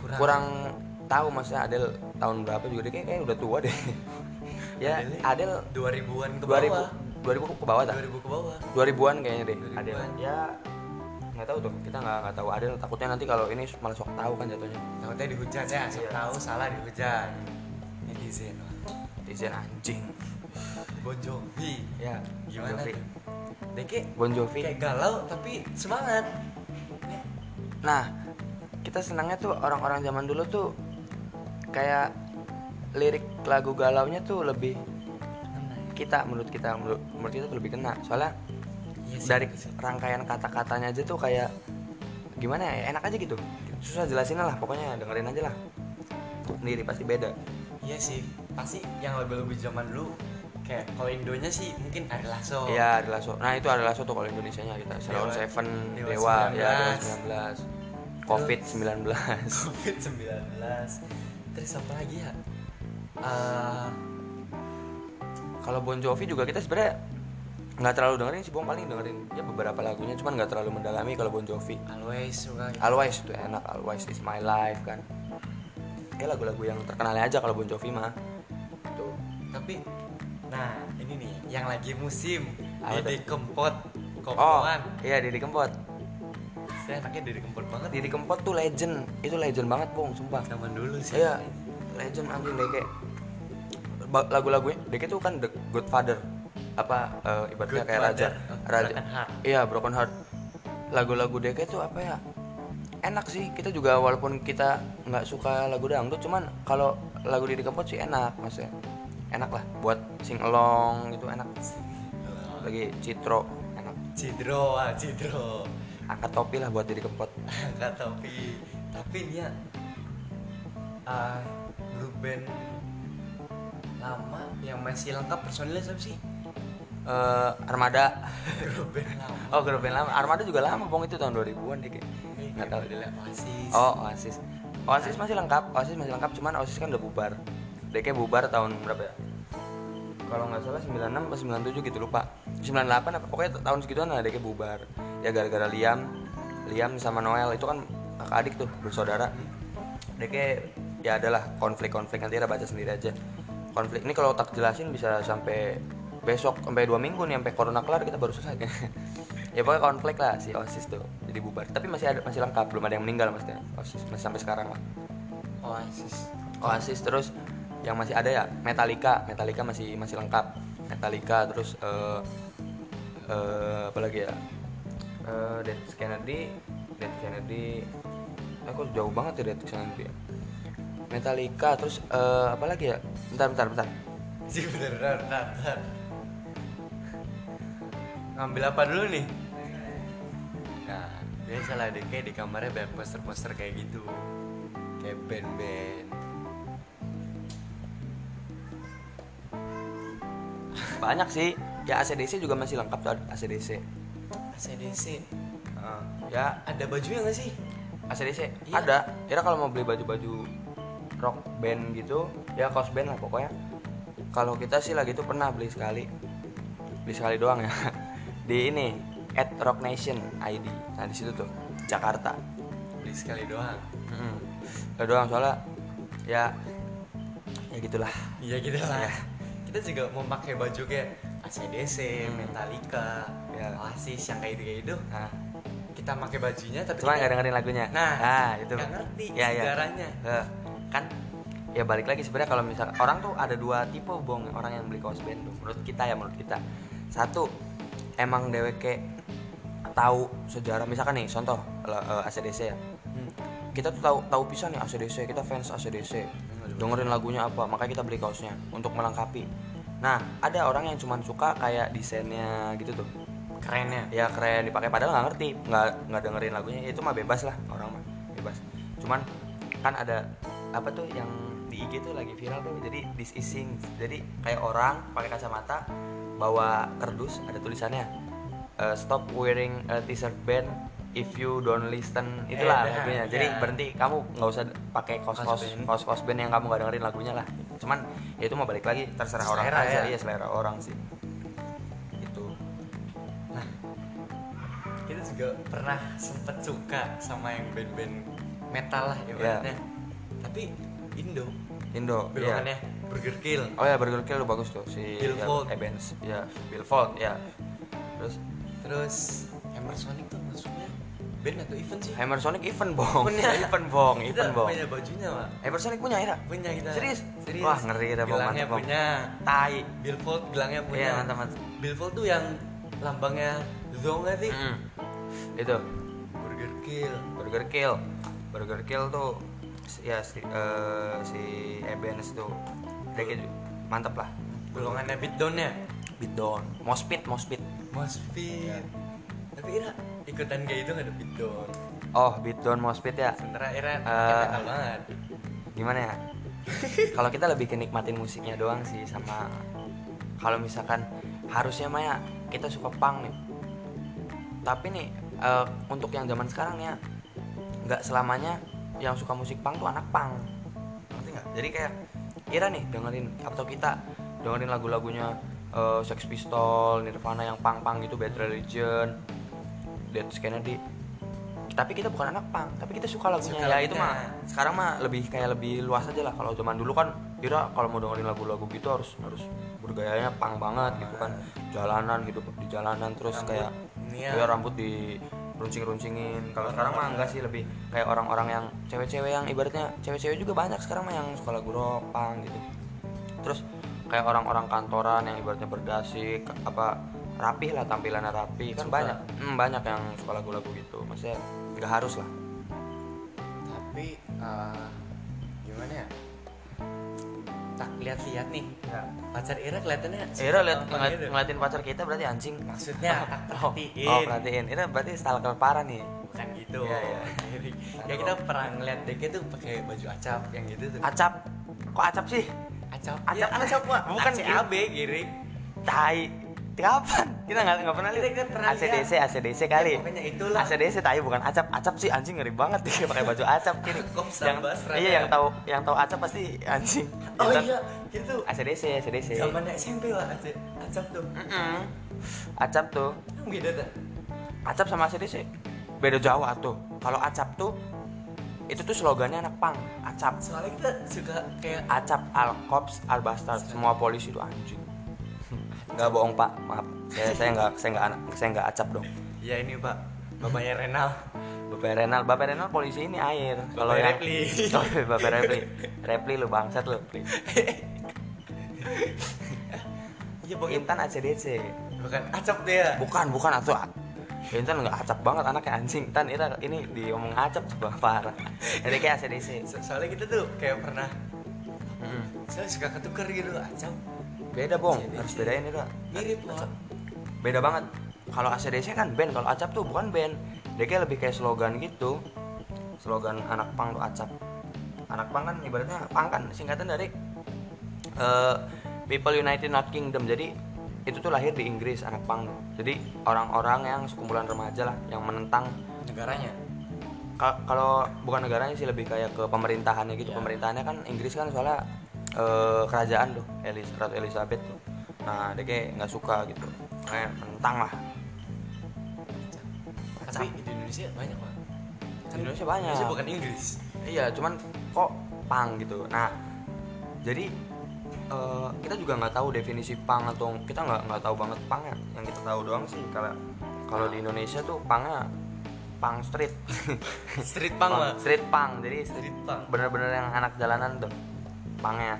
kurang, kurang tahu maksudnya Adele tahun berapa juga dia kayak, kayak udah tua deh. (laughs) Ya Adele 2000-an ke bawah. 2000 2000 ke bawah tak 2000 ke bawah. 2000-an kayaknya deh 2000-an. Adele ya nggak tahu tuh kita nggak nggak tahu. Adele takutnya nanti kalau ini malah sok tahu kan jatuhnya. Takutnya dihujat ya sok Iya. tahu salah dihujat. Netizen netizen anjing. Bon Jovi. Ya gimana Bon Jovi kayak Bon Jovi. kayak galau tapi semangat. Nah kita senangnya tuh orang-orang zaman dulu tuh kayak lirik lagu galaunya tuh lebih kita menurut kita menurut, menurut kita tuh lebih kena soalnya Iya sih, dari betul sih. rangkaian kata-katanya aja tuh kayak gimana ya enak aja gitu susah jelasin lah pokoknya dengerin aja lah sendiri pasti beda Iya sih, pasti yang lagu-lagu zaman dulu kayak kalau Indonya sih mungkin Ari Lasso. Iya, ada Lasso. Nah, itu ada Lasso tuh kalau Indonesia nya kita. Salon Seven, Dewa Dewa, ya, 19. Dewa 19. Covid 19. Covid 19. Terus apa lagi ya? Eh, kalau Bon Jovi juga kita sebenarnya nggak terlalu dengerin sih, Bong paling dengerin ya beberapa lagunya, cuman nggak terlalu mendalami kalau Bon Jovi. Always suka gitu. Always itu enak, Always is my life kan. Ya lagu-lagu yang terkenalnya aja kalau Bon Jovi mah. Tuh. Tapi nah, ini nih yang lagi musim Apa Didi Kempot Oh, iya Didi Kempot. Saya enaknya Didi Kempot banget Didi Kempot tuh legend, itu legend banget, Bong, sumpah. zaman dulu sih. Iya, legend anjing Deke. Lagu-lagunya Deke tuh kan The Godfather. Apa eh, ibaratnya kayak raja. Godfather. Raja. Broken Heart. Iya, Broken Heart. Lagu-lagu Deke tuh apa ya? Enak sih. Kita juga walaupun kita nggak suka lagu dangdut, cuman kalau lagu Didi Kempot sih enak, maksudnya. Enak lah buat sing along gitu enak. Lagi Citro enak. Cidro, ah, Cidro. Angkat topi lah buat Didi Kempot. Angkat topi. Tapi dia ah grup band lama yang masih lengkap personilnya siapa sih? Eh, Armada. grup band lama. Oh, grup band lama. Armada juga lama, Bong itu tahun 2000-an Deke. Nggak Nggak tahu. modelnya Oasis. Oh, Oasis. Oasis masih lengkap, Oasis masih lengkap, cuman Oasis kan udah bubar. DK bubar tahun berapa ya? Kalau nggak salah 96 atau 97 gitu lupa. 98 apa pokoknya tahun segituan DK bubar. Ya gara-gara Liam, Liam sama Noel itu kan kakak adik tuh, bersaudara. DK ya adalah konflik-konflik nanti kita baca sendiri aja. Konflik ini kalau tak jelasin bisa sampai besok sampai dua minggu nih sampai corona kelar kita baru selesai. (laughs) ya pokoknya konflik lah si Oasis tuh jadi bubar. Tapi masih ada masih lengkap, belum ada yang meninggal maksudnya. Oasis masih sampai sekarang lah. Oasis. Oasis terus yang masih ada ya Metallica Metallica masih masih lengkap Metallica terus eh eh, apa lagi ya? Eh Dead Kennedy Dead Kennedy. Aku jauh banget ya Dead Kennedy ya. Metallica terus eh apa lagi ya? Bentar bentar bentar. (laughs) Sih bener bener, bener. Ngambil apa dulu nih? Nah, biasa lah deh kayak di kamarnya banyak poster-poster kayak gitu. Kayak band-band. Banyak sih ya ACDC juga masih lengkap tuh ACDC ACDC Eh, ya. Ada bajunya gak sih? ACDC Iya. ada. Kira kalau mau beli baju-baju rock band gitu ya kaos band lah pokoknya. Kalau kita sih lagi tuh pernah beli sekali. Beli sekali doang ya. (laughs) Di ini at Rock Nation ID nah di situ tuh Jakarta. Beli sekali doang. Sekali doang soalnya ya ya gitulah. Iya gitu lah Iya. Kita juga mau pakai baju kayak ACDC, Hmm. Metallica, Iya. Oasis yang kayak gitu-gitu. Nah, Kita pakai bajunya tapi cuma nggak dengerin lagunya? Nah, itu. nggak ngerti ya, ya. sejarahnya. Eh, kan ya balik lagi sebenarnya kalau misal orang tuh ada dua tipe bong. Orang yang beli kaos band tuh menurut kita ya menurut kita. Satu emang DWK tahu sejarah misalkan nih contoh eh, ACDC ya. Hmm. kita tuh tahu tahu pisan nih ACDC kita fans ACDC dengerin lagunya apa makanya kita beli kaosnya untuk melengkapi nah ada orang yang cuman suka kayak desainnya gitu tuh. Kerennya. Ya keren. Dipakai. Padahal nggak ngerti. Nggak nggak dengerin lagunya. Itu mah bebas lah. Orang mah bebas. Cuman kan ada apa tuh yang di IG tuh lagi viral tuh. Jadi this is sing. Jadi kayak orang pakai kacamata bawa kardus ada tulisannya eh, stop wearing a t-shirt band if you don't listen itulah Eh, lagunya. jadi iya. berhenti kamu nggak usah pakai Kaos band. kaos kaos band yang kamu nggak dengerin lagunya lah. Cuman ya itu mau balik lagi terserah orang Selera aja. ya. iya selera orang sih. Itu Nah. Kita juga pernah sempet suka sama yang band-band metal lah ibaratnya. Tapi Indo. Indo iya. Belokannya Burger Kill. Oh ya Burger Kill tuh bagus tuh si Bill ya. Evans. Ya Bill Fold ya terus? Terus Hammer Sonic tuh maksudnya band atau event sih? Hammer Sonic event bong. Punya. (laughs) event bong event bong. punya bajunya pak. Hammer Sonic punya Ira? Punya kita. Serius? Serius. Wah, ngeri kita, Bang. Gelangnya Mantap, punya tai. Billfold gelangnya punya. Iya mantap mantap. Billfold tuh yang lambangnya Zonga sih? Mm. itu. Burger Kill. Burger Kill. Burger Kill tuh ya si, eh, si Ebens tuh. Gitu mantep lah. Golongannya beatdown ya? Beatdown. Mospit mospit Mospit tapi Ira ikutan kayak itu ada beatdown oh beatdown mospit ya? Sementara Eh. uh, banget. gimana ya? (laughs) Kalau kita lebih ke nikmatin musiknya doang sih sama kalau misalkan harusnya mah ya kita suka punk nih. Tapi nih eh, untuk yang zaman sekarang ya nggak selamanya yang suka musik punk tuh anak punk. Ngerti nggak? Jadi kayak Ira nih dengerin atau kita dengerin lagu-lagunya eh, Sex Pistol, Nirvana yang punk-punk gitu, Bad Religion, Dead Kennedy. Tapi kita bukan anak punk tapi kita suka lagunya. Suka ya itu mah sekarang mah lebih kayak lebih luas aja lah. Kalau zaman dulu kan kira kalau mau dengerin lagu-lagu gitu harus harus bergayanya punk banget gitu kan. Jalanan gitu di jalanan terus Rambut kayak ya. ya rambut di runcing-runcingin kalau sekarang mah enggak sih lebih kayak orang-orang yang cewek-cewek yang ibaratnya cewek-cewek juga banyak sekarang mah yang suka lagu rock punk gitu. Terus kayak orang-orang kantoran yang ibaratnya berdasi apa rapih lah tampilannya rapi. Kan Suka. banyak Hmm, banyak yang suka lagu-lagu gitu. Maksudnya nggak harus lah. Tapi eh, gimana ya? Tak lihat-lihat nih. Pacar Ira kelihatannya Ira lihat ngeliat, gitu. ngeliatin pacar kita berarti anjing. Maksudnya (laughs) tak oh, perhatiin. oh perhatiin. Ira berarti stalker parah nih. Bukan gitu. Iya, iya. ya kita pernah ngeliat Deke tuh pakai baju acap yang gitu tuh. Acap? Kok acap sih? Acap. Acap. Iya, acap Pak. bukan ACAB giring tai kapan? Kita nggak nggak pernah Kita lihat. Kan pernah ACDC ACDC kali. Ya, pokoknya itulah. ACDC tai bukan acap. Acap sih anjing ngeri banget dia pakai baju acap. (laughs) Gini yang iya ya? yang tahu yang tahu acap pasti anjing. Oh Intan- iya gitu ACDC ACDC zamannya SMP lah acap acap tuh. Mm-mm. acap tuh. Beda tuh acap sama ACDC beda jauh tuh. Kalau acap tuh itu tuh slogannya anak pang. Acap. Soalnya kita suka kayak acap al cops al bastard semua polisi itu anjing nggak bohong pak maaf saya saya nggak saya nggak anak saya nggak acap dong ya ini pak bapaknya Renal Bapak Renal, Bapak Renal polisi ini air. Kalau yang Repli. (laughs) Bapak Repli. Repli lu bangsat lu. Iya pokoknya Intan ACDC. bukan acap ya Bukan, bukan atau Intan nggak acap banget anaknya anjing. Intan ini ini diomong acap coba parah. Jadi kayak ACDC. So- soalnya kita tuh kayak pernah Mm. saya suka ketuker gitu acap Beda bong, ACDC. harus bedain itu. mirip pak Beda banget. Kalau ACDC kan band, kalau acap tuh bukan band. Dia kayak lebih kayak slogan gitu. Slogan anak pang tuh acap. Anak pang kan ibaratnya pang kan singkatan dari eh, People United Not Kingdom. Jadi itu tuh lahir di Inggris anak pang tuh. Jadi orang-orang yang sekumpulan remaja lah yang menentang negaranya Ka- kalau bukan negaranya sih lebih kayak ke pemerintahannya gitu Iya. pemerintahannya kan Inggris kan soalnya eh, kerajaan tuh Elis Ratu Elizabeth tuh. Nah dia kayak nggak suka gitu. Kayak menentang lah. Tapi di Indonesia banyak pak. Di Indonesia banyak. Indonesia bukan Inggris. Iya cuman kok pang gitu. Nah jadi eh, kita juga nggak tahu definisi pang atau kita nggak nggak tahu banget pang ya. Yang kita tahu doang sih kalau kalau di Indonesia tuh pangnya pang street. (laughs) Street punk lah street pang. Jadi street punk bener-bener yang anak jalanan tuh pangnya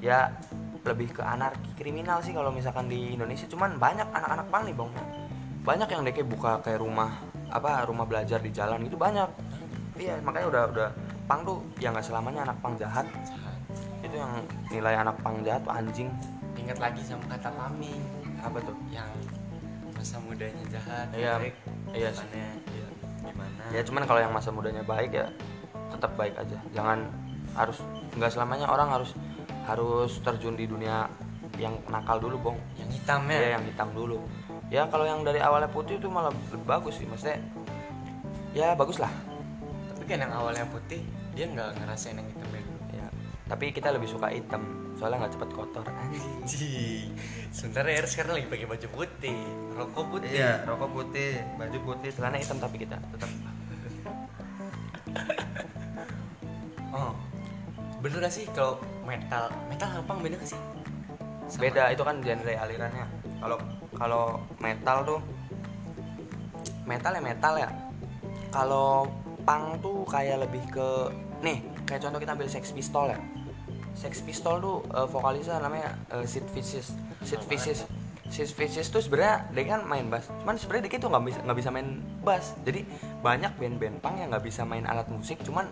ya lebih ke anarki kriminal sih kalau misalkan di Indonesia. Cuman banyak anak-anak pang nih bang. Banyak yang deke buka kayak rumah apa rumah belajar di jalan gitu banyak. Iya makanya udah udah pang tuh ya nggak selamanya anak pang jahat. Itu yang nilai anak pang jahat tuh anjing. Ingat lagi sama kata paming apa tuh? Yang masa mudanya jahat Iya, baik. iya sih. Iya. gimana? Ya cuman kalau yang masa mudanya baik ya tetap baik aja. Jangan harus nggak selamanya orang harus harus terjun di dunia yang nakal dulu bong. Yang hitam ya? Ya yang hitam dulu. Ya kalau yang dari awalnya putih itu malah lebih bagus sih maksudnya ya bagus lah. Tapi kan yang awalnya putih dia nggak ngerasain yang hitamnya dulu ya tapi kita lebih suka hitam soalnya nggak cepet kotor. Anjing. Ji, sementara ya sekarang lagi pakai baju putih, rokok putih. Iya, rokok putih baju putih. Celana hitam tapi kita tetap. Oh, bener gak sih kalau metal, metal apa beda gak sih? Sama- beda itu kan genre alirannya. Kalau kalau metal tuh metal ya metal ya. Kalau punk tuh kayak lebih ke nih kayak contoh kita ambil Sex Pistol ya. Sex Pistol tuh eh, vokalisnya namanya eh, Sid Vicious. Sid Vicious. Sis Vicious tuh sebenarnya dia kan main bass cuman sebenarnya dia tuh nggak bisa nggak bisa main bass. Jadi banyak band-band punk yang nggak bisa main alat musik cuman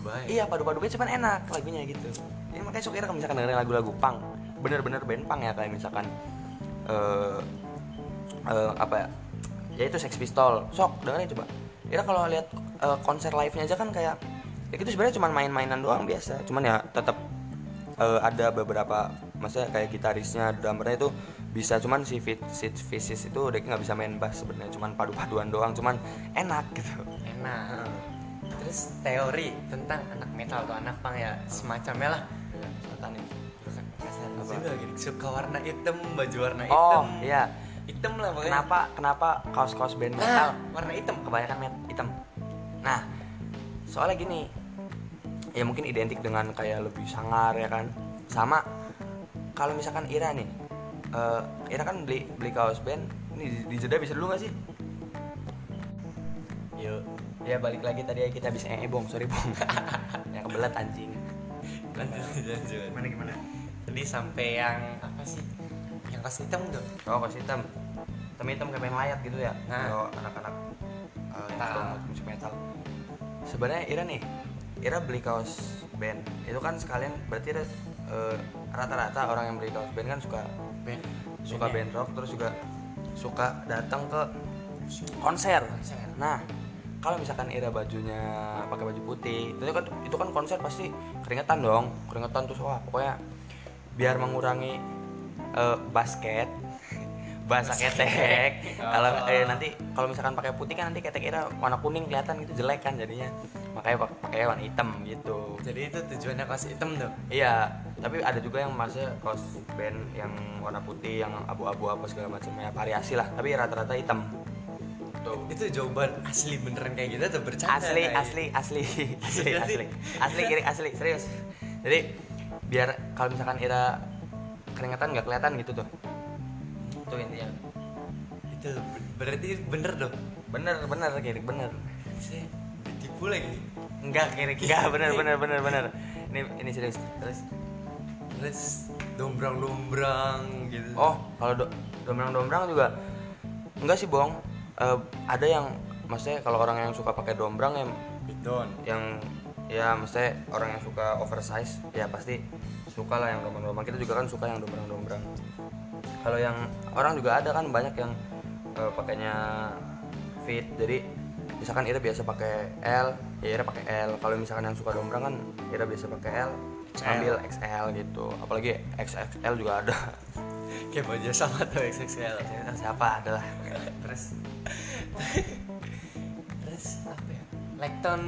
Baik. iya padu-padu band cuman enak lagunya gitu. Ini makanya suka kalau misalkan dengerin lagu-lagu punk. Bener-bener band punk ya kayak misalkan eh eh, apa ya? Ya itu Sex Pistol. Sok dengerin coba. Ira kalau lihat eh, konser live-nya aja kan kayak ya gitu sebenarnya cuman main-mainan doang biasa. Cuman ya tetap eh, ada beberapa maksudnya kayak gitarisnya drummernya itu bisa. Cuman si fit si Visis itu dia nggak bisa main bass sebenarnya. Cuman padu-paduan doang cuman enak gitu. Enak. Terus teori tentang anak metal atau anak punk ya semacamnya lah. Apa? juga. Suka warna hitam, baju warna oh hitam. iya Hitam lah pokoknya. kenapa kenapa kaos-kaos band Nah, metal warna hitam. kebanyakan met hitam nah soalnya gini ya mungkin identik dengan kayak lebih sangar ya kan sama kalau misalkan Ira nih eh, Ira kan beli beli kaos band ini di, di jeda bisa dulu gak sih Yuk. Ya balik lagi tadi kita habis eh bong sorry bong (laughs) ya kebelat anjing Lanjut, lanjut. gimana gimana Tadi sampai yang apa sih? Yang kaos hitam tuh. oh kaos hitam hitam hitam kayak main layat gitu ya Nah. kalau anak-anak eh, yang suka musik metal sebenarnya Ira nih Ira beli kaos band itu kan sekalian berarti Ira, eh, rata-rata orang yang beli kaos band kan suka Band. suka Bandnya. band rock terus juga suka datang ke konser. Konser. Nah, kalau misalkan Ira bajunya pakai baju putih, itu kan itu kan konser pasti keringetan dong, keringetan terus wah pokoknya biar mengurangi eh, basket (laughs) bahasa ketek kalau eh, nanti kalau misalkan pakai putih kan nanti ketek Ira warna kuning kelihatan gitu jelek kan jadinya makanya pak- pakai warna hitam gitu Jadi itu tujuannya kaos hitam tuh. Iya, tapi ada juga yang masih kaos band yang warna putih, yang abu-abu apa segala macam ya variasi lah. Tapi rata-rata hitam. Tuh. Itu jawaban asli beneran kayak gitu atau bercanda? Asli, kayak? asli, asli, (laughs) asli, asli, asli, kiri, asli, serius. Jadi biar kalau misalkan Ira keringetan nggak kelihatan gitu tuh. Itu intinya. Itu berarti bener dong. Bener, bener, kiri, bener. Saya ditipu lagi. Enggak, kiri, enggak, bener, bener, bener, bener. Ini, ini serius. Terus, Terus dombrang-dombrang gitu. Oh, kalau do dombrang-dombrang juga enggak sih, Bong. Eh, ada yang maksudnya kalau orang yang suka pakai dombrang yang bidon. yang ya maksudnya orang yang suka oversize ya pasti suka lah yang dombrang-dombrang. Kita juga kan suka yang dombrang-dombrang. Kalau yang orang juga ada kan banyak yang eh, pakainya fit. Jadi misalkan Ira biasa pakai L, ya Ira pakai L. Kalau misalkan yang suka dombrang kan Ira biasa pakai L, XL. ambil XL gitu. Apalagi XXL juga ada. (laughs) Kayak baju sama tuh XXL. Siapa adalah Terus Terus apa ya? Lekton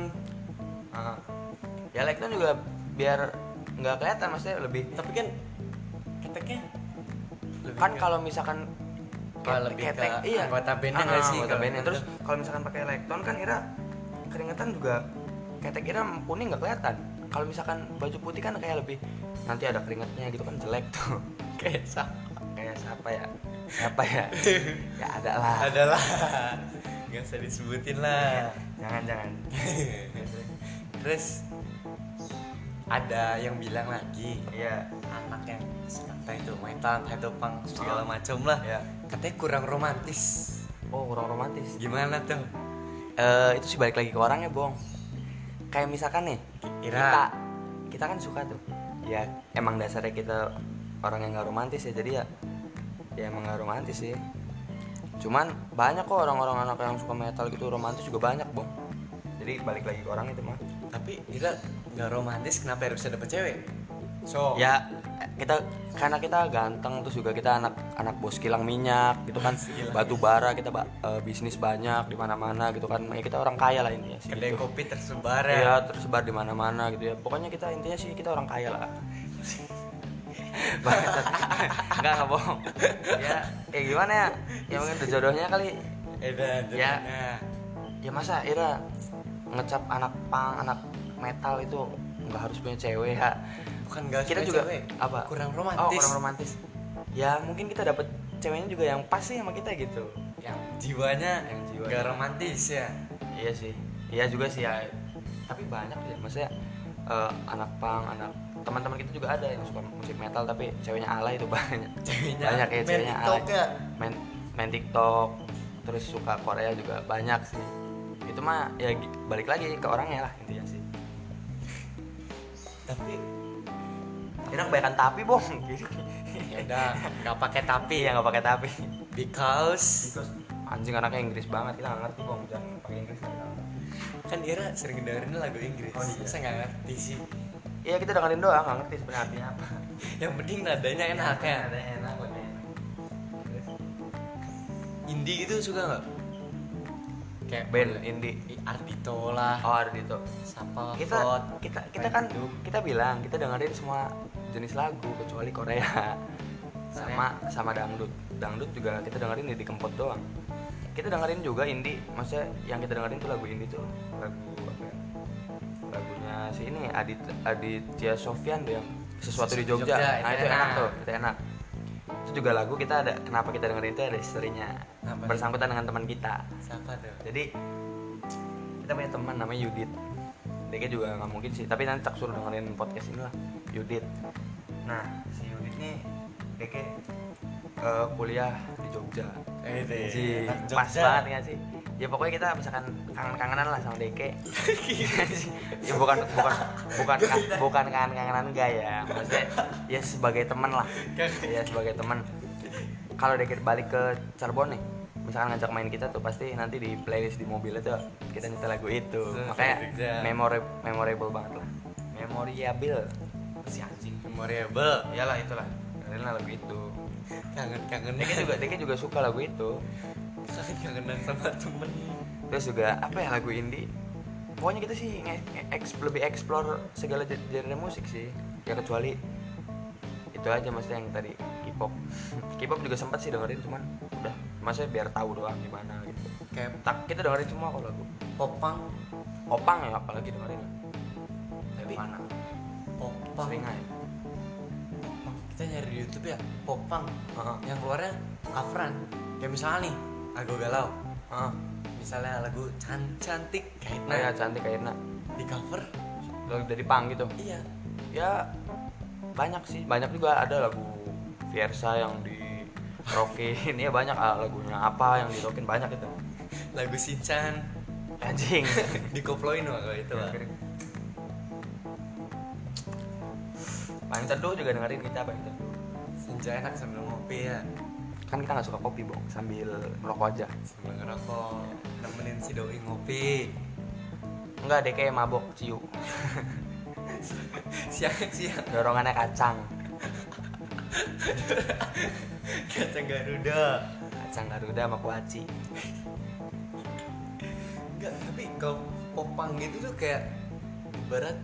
Ah. ya Lekton juga biar nggak kelihatan maksudnya lebih tapi kan keteknya lebih kan kalau misalkan Kalau ketek- lebih ke ketek, anggota bandnya Ah, nggak sih anggota bandnya. gitu? terus kalau misalkan pakai Lekton kan Ira keringetan juga ketek Ira kuning nggak kelihatan kalau misalkan baju putih kan kayak lebih nanti ada keringetnya gitu kan jelek tuh (laughs) kayak sama siapa ya? Siapa ya? (laughs) Ya ada lah. Adalah nggak usah disebutin lah. Jangan jangan. (laughs) Terus ada yang bilang lagi iya. anak yang entah itu metal entah itu punk segala macam lah. Ya katanya kurang romantis. Oh kurang romantis. Gimana tuh? Eh, itu sih balik lagi ke orangnya bong. Kayak misalkan nih Ira. kita kita kan suka tuh. Ya emang dasarnya kita orang yang nggak romantis ya jadi ya ya emang nggak romantis sih. Cuman banyak kok orang-orang anak yang suka metal gitu romantis juga banyak bong jadi balik lagi ke orang itu mah tapi kita nggak romantis kenapa harus dapat cewek? So. Ya kita karena kita ganteng terus juga kita anak anak bos kilang minyak gitu kan. (laughs) Batu bara kita ba- eh, bisnis banyak di mana-mana gitu kan. Ya kita orang kaya lah ini ya kedai gitu. kopi tersebar ya. Iya tersebar di mana-mana gitu ya. Pokoknya kita intinya sih kita orang kaya lah. (laughs) Bangsat. Enggak enggak bohong. Ya, ya gimana ya? Ya mungkin udah jodohnya kali. Edan, Ya. Nah, Ya masa Ira ngecap anak pang, anak metal itu nggak harus punya cewek ya. bukan nggak Kita juga cewek, apa? kurang Oh, romantis kurang romantis. Ya mungkin kita dapet ceweknya juga yang pas sih sama kita gitu. yang jiwanya Yang jiwanya. nggak romantis ya Iya sih. Iya juga sih ya. Tapi banyak ya maksudnya eh, anak pang, anak teman-teman kita juga ada yang suka musik metal tapi ceweknya alay itu (laughs) banyak. Ceweknya banyak ya ceweknya TikTok alay ya. main main TikTok terus suka Korea juga banyak sih. Itu mah ya balik lagi ke orangnya lah intinya sih. Tapi enak kebanyakan tapi bong. Gitu ya udah nggak pakai tapi. Iya nggak pakai tapi. Because. Anjing anaknya Inggris banget. Kita nggak ngerti bong. Jangan pakai Inggris kan Ira sering dengerin lagu Inggris. Oh, iya. Saya nggak ngerti sih. Iya kita dengerin doang nggak ngerti sebenarnya artinya apa. (laughs) Yang penting nadanya enak ya. ada enak buat enak. Indie gitu suka nggak? Kayak band? Indie Ardito lah. oh ada itu Siapa? kita Ford, kita kita kan Gitu. kita bilang kita dengerin semua jenis lagu kecuali Korea. Sama sama dangdut. Dangdut juga kita dengerin di kempot doang. Kita dengerin juga indie maksudnya yang kita dengerin tuh lagu indie tuh lagu si ini Adit Aditya Sofyan tuh yang sesuatu di Jogja, Jogja, nah itu enak enak. tuh itu enak itu juga lagu kita ada kenapa kita dengerin itu ada historinya Apa? bersangkutan dengan teman kita Siapa tuh? jadi kita punya teman namanya Yudit Deke juga nggak mungkin sih tapi nanti tak suruh dengerin podcast ini lah Yudit nah si Yudit nih Deke eh, kuliah di Jogja Eh, ya, Sih, anak pas Jogja. banget nggak sih ya pokoknya kita misalkan kangen-kangenan lah sama Deke. (laughs) Ya bukan bukan bukan bukan kangen-kangenan enggak ya. Maksudnya ya sebagai teman lah. Ya sebagai teman kalau Deke balik ke Cirebon nih misalkan ngajak main kita tuh pasti nanti di playlist di mobil itu kita nyetel lagu itu. Makanya memorable memorable banget lah. Memorable si anjing? Memorable. iyalah itulah. Lah lagu itu. Kangen-kangen. Deke juga Deke juga suka lagu itu kangen-kangenan sama temen. terus juga apa ya lagu indie pokoknya kita sih nge, lebih explore segala genre musik sih ya kecuali itu aja maksudnya yang tadi K-pop (laughs) K-pop juga sempat sih dengerin cuman udah maksudnya biar tahu doang gimana gitu Kayak tak kita dengerin semua kalau lagu popang. opang ya apalagi dengerin Tapi mana popang. sering aja Popang. Kita nyari di YouTube ya. Popang. Heeh. Yang keluarnya coveran. Kayak misalnya nih, lagu galau. Heeh. Misalnya lagu can cantik kayak nah ya cantik kayaknya di cover. lagu dari pang gitu Iya. ya banyak sih banyak juga ada lagu Fiersa yang di rockin (laughs) ya banyak ah, lagunya apa yang di rockin banyak itu Lagu Shinchan anjing (laughs) dikoploin loh kalau itu. Wak. paling teduh juga dengerin kita paling teduh Senja enak sambil ngopi ya. Kan kita nggak suka kopi bong. Sambil merokok aja. Sambil ngerokok, nemenin si doi ngopi. enggak deh kayak mabok ciu. (laughs) Siang-siang dorongannya kacang. Kacang Garuda. kacang garuda sama kuaci. Enggak, tapi kalau popang gitu tuh kayak ibarat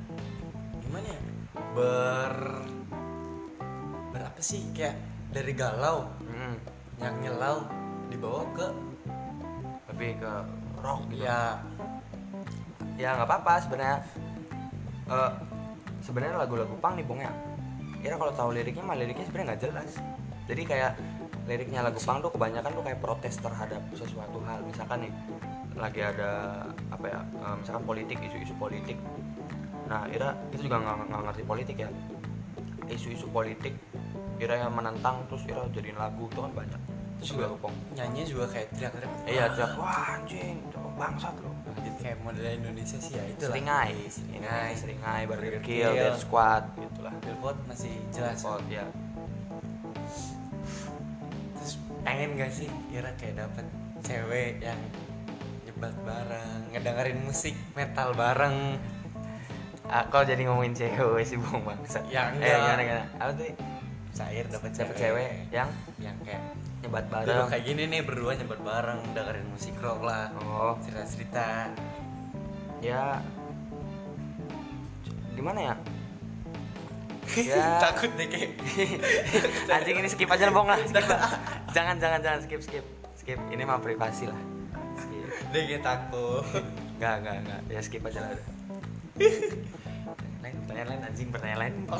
gimana ya? Ber ber apa sih? Kayak dari galau. Hmm, yang nyelau dibawa ke lebih ke rock gitu. Ya. Ya nggak apa-apa sebenarnya. Eh, sebenarnya lagu-lagu pang nih bong ya. Kira kalau tahu liriknya mah liriknya sebenarnya nggak jelas. Jadi kayak liriknya lagu pang tuh kebanyakan tuh kayak protes terhadap sesuatu hal. Misalkan nih lagi ada apa ya eh, misalkan politik isu-isu politik. Nah Ira itu juga nggak nggak ngerti politik ya. Isu-isu politik Ira yang menentang terus Ira jadiin lagu itu kan banyak terus juga. pong nyanyi juga kayak teriak-teriak. Iya teriak wah anjing itu bangsat lo gitu. Kayak model Indonesia sih ya itu lah seringai. Seringai. seringai Barrel kill kill. dead squad gitulah. Billboard masih jelas. Pot, ya. Terus pengen gak sih kira kayak dapet cewek yang nyebat bareng ngedengerin musik metal bareng? Ah, kau jadi ngomongin cewek sih bung bangsa Ya, eh enggak. gimana gimana? Apa tuh cair dapet cewek, dapet cewek yang? Yang kayak nyebat bareng. kayak gini nih berdua nyebat bareng dengerin musik rock lah oh. cerita cerita ya. Gimana ya? (laughs) Ya. Takut deh kayak. (laughs) Anjing ini skip aja bong lah. Skip. Lah. jangan jangan jangan skip skip. Skip. Ini mah privasi lah. Skip. Deh kayak takut. Enggak, enggak, enggak. Ya skip aja lah. Lain, pertanyaan lain anjing, pertanyaan lain. (laughs)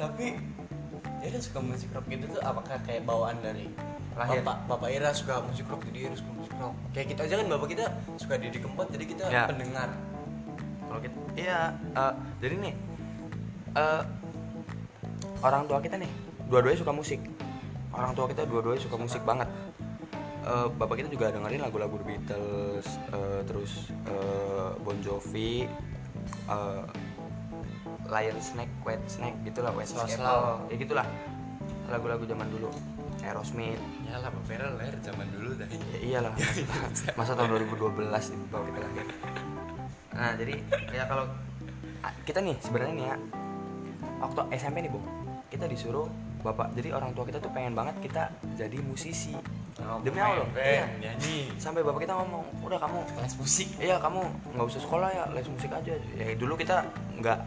Tapi Ira suka musik rock gitu tuh apakah kayak bawaan dari Lahir. bapak bapak Ira suka musik rock jadi Ira suka musik rock kayak kita aja kan bapak kita suka Didi Kempot jadi kita Ya. pendengar kalau kita iya eh, jadi nih eh, orang tua kita nih dua-duanya suka musik orang tua kita dua-duanya suka musik banget Eh, bapak kita juga dengerin lagu-lagu The Beatles eh, terus eh, Bon Jovi eh, Lion Snake, White Snake gitulah, White Slow Snake, ya gitulah. Lagu-lagu zaman dulu. Aerosmith. Ya lah Bapera lahir zaman dulu dah. Ya iyalah. (laughs) Masa tahun 2012 nih baru kita lahir nah jadi ya kalau kita nih sebenarnya nih ya waktu SMP nih bung kita disuruh bapak jadi orang tua kita tuh pengen banget kita jadi musisi. Demi Allah. iya. nyanyi. Sampai bapak kita ngomong udah kamu kelas musik. Iya kamu nggak usah sekolah ya les musik aja. Ya dulu kita nggak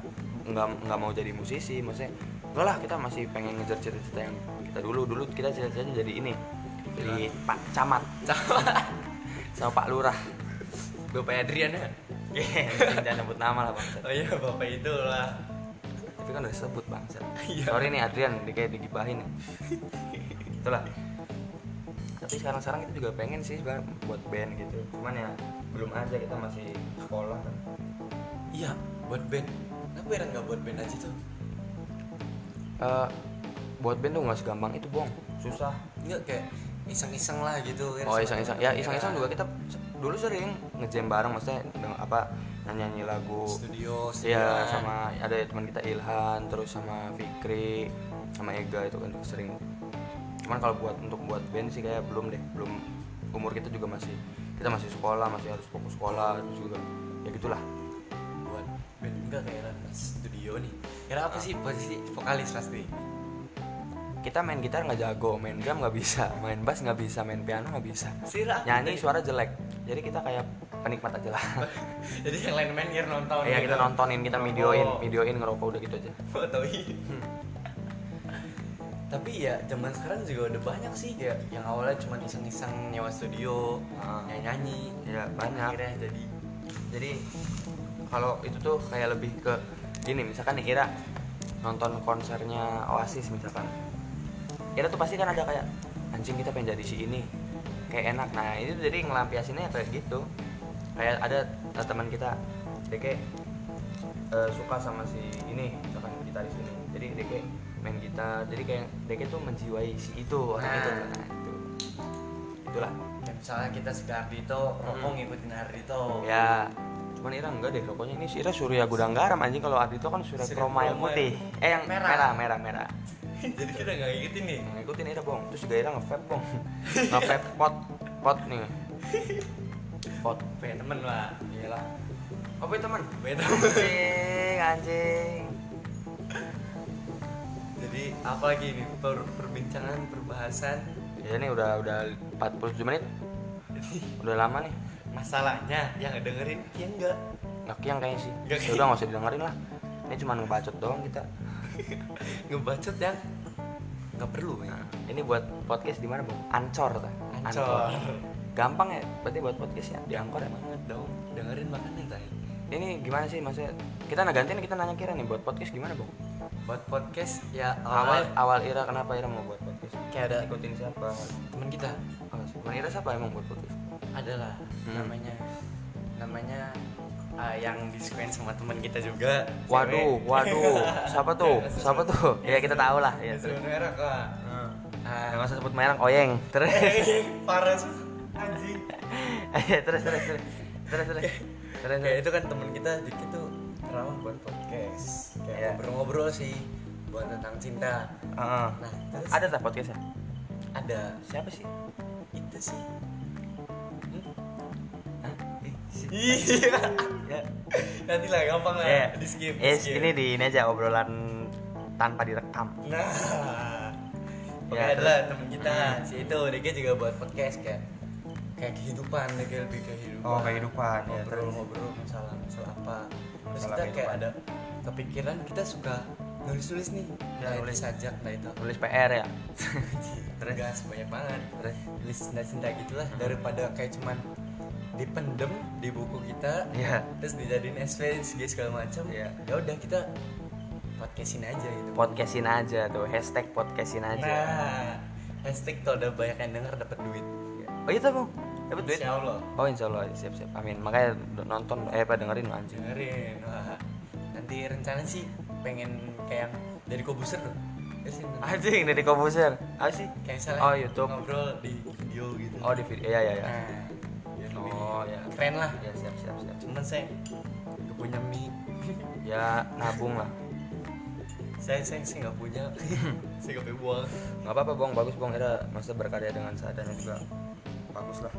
nggak nggak mau jadi musisi maksudnya enggak lah kita masih pengen ngejar cita-cita yang kita dulu. Dulu kita cita-citanya jadi ini jadi pak camat. (laughs) Sama pak lurah. Bapak Adrian ya? Jangan sebut nama lah bang oh iya bapak itu lah tapi kan udah sebut bang. (laughs) Iya. sorry nih Adrian dia kayak digibahin nih. Itulah. Tapi sekarang sekarang kita juga pengen sih buat band gitu. Cuman ya belum aja kita masih sekolah kan. Iya buat band kenapa ya nggak buat band aja tuh Eh, buat band tuh nggak segampang itu bong. Susah. Enggak kayak iseng-iseng lah gitu kan oh iseng-iseng. Ya iseng-iseng juga. Kita dulu sering ngejam bareng maksudnya dengan apa nyanyi lagu. Studio Iya sama ada teman kita Ilhan terus sama Fikri sama Ega itu kan sering. Cuman kalau buat untuk buat band sih kayak belum deh belum. Umur kita juga masih kita masih sekolah masih harus fokus sekolah terus juga. Ya gitulah band enggak kayak studio nih. Kira apa sih posisi vokalis pasti kita main gitar nggak jago main drum nggak bisa main bass nggak bisa main piano nggak bisa. Sirah nyanyi suara jelek. Jadi kita kayak penikmat aja lah. (laughs) Jadi yang lain main biar nonton ya gitu. kita nontonin kita videoin videoin ngerokok udah gitu aja. Fotoin (laughs) tapi ya zaman sekarang juga udah banyak sih kayak yang awalnya cuma iseng-iseng nyewa studio Ah. nyanyi nyanyi ya banyak. Akhirnya jadi jadi kalau itu tuh kayak lebih ke gini misalkan nih Ira nonton konsernya Oasis misalkan. Ira tuh pasti kan ada kayak anjing kita pengen jadi si ini. Kayak enak. Nah itu jadi ngelampiasinnya kayak gitu. Kayak ada teman kita dia kayak eh, suka sama si ini misalkan gitaris ini. Jadi kayak main gitar. Jadi kayak kayak tuh menjiwai si itu orang Nah. itu. Nah itu. Itulah. Kayak misalnya kita suka Ardito rokok ngikutin Ardito Ya, cuman Ira enggak deh rokoknya ini si Ira Surya Gudang Garam anjing kalau Ardito kan Surya Chroma yang putih. Eh yang merah. merah, merah, merah. (laughs) jadi kita nggak ngikutin nih Ngikutin Ira, Bong. Terus juga Ira nge-vape, Bong. nge-vape (laughs) pot pot nih. Pot. temen lah Iyalah. Apa itu, teman? Anjing, anjing. jadi apa lagi nih per- perbincangan perbahasan Ya ini udah udah 47 menit. (laughs) Udah lama nih. Masalahnya yang dengerin ya enggak Nggak kiang kayaknya sih. Nggak Ya udah nggak usah didengerin lah. Ini cuma ngebacot doang kita. (laughs) ngebacot yang nggak perlu ya Nah, ini buat podcast di mana, Bang? Ancor ta? Ancor. Gampang ya berarti buat podcast ya di Angkor ya, Bang? banget dong dengerin makanya tadi Ini gimana sih maksudnya? Kita nagantiin kita nanya Kira nih buat podcast gimana, Bang? buat podcast ya Awal awal awal Ira kenapa Ira mau buat podcast? kayak ada Ikutin siapa? teman kita Oh, teman Ira siapa emang buat podcast? adalah Hmm. namanya namanya ah, yang disukain sama teman kita juga Waduh, cewek. waduh, (laughs) siapa tuh? Siapa tuh? Ya kita tahu lah. Ya, sebut merek lah Ah. Jangan usah sebut merek Oyeng. Terus, parah anjing (laughs) terus, terus, terus, terus, terus, terus, kayak itu kan teman kita dikit tuh terawang buat podcast kayak Iya. ngobrol-ngobrol sih buat tentang cinta Heeh. nah terus Ada tak podcastnya? ada Siapa sih? itu sih? Iya Ya. nanti lah gampang lah Ya. di skip di Yes, skip. ini di ini aja obrolan tanpa direkam. nah Oke Ya, adalah temen kita Hmm. si itu dia juga buat podcast kayak kayak kehidupan kayak lebih kehidupan Oh, kehidupan, ya, ngobrol-ngobrol masalah masalah apa terus Masalah kita kayak kehidupan. ada kepikiran kita suka nulis-nulis nih Ya, nah, nulis. sajak nah itu Tulis PR ya. Gas banyak banget Terus? nulis cinta-cinta gitulah daripada kayak cuman dipendem di buku kita Iya. terus dijadiin SV segala segala macam. Iya. ya udah kita podcastin aja gitu. Podcastin aja tuh, hashtag podcastin aja. nah hashtag tuh udah banyak yang denger dapat duit. Oh iya tuh, dapat duit? Insya Allah. Oh insya Allah. Siap siap. Amin. Makanya nonton eh apa dengerin anjing dengerin. Wah. Nanti rencana sih pengen kayak yang dari kobuser tuh. Ya sih nanti. anjing dari komposer apa sih. Kayak misalnya Oh, YouTube. ngobrol di video gitu. Oh di video. Ya ya ya nah oh ya keren lah. Ya siap siap siap. Cuman saya gak punya mie. (laughs) Ya nabung lah. Saya saya saya nggak punya. (laughs) Saya nggak punya buang nggak apa apa bong. Bagus bong. Era masa berkarya dengan seadanya juga bagus lah.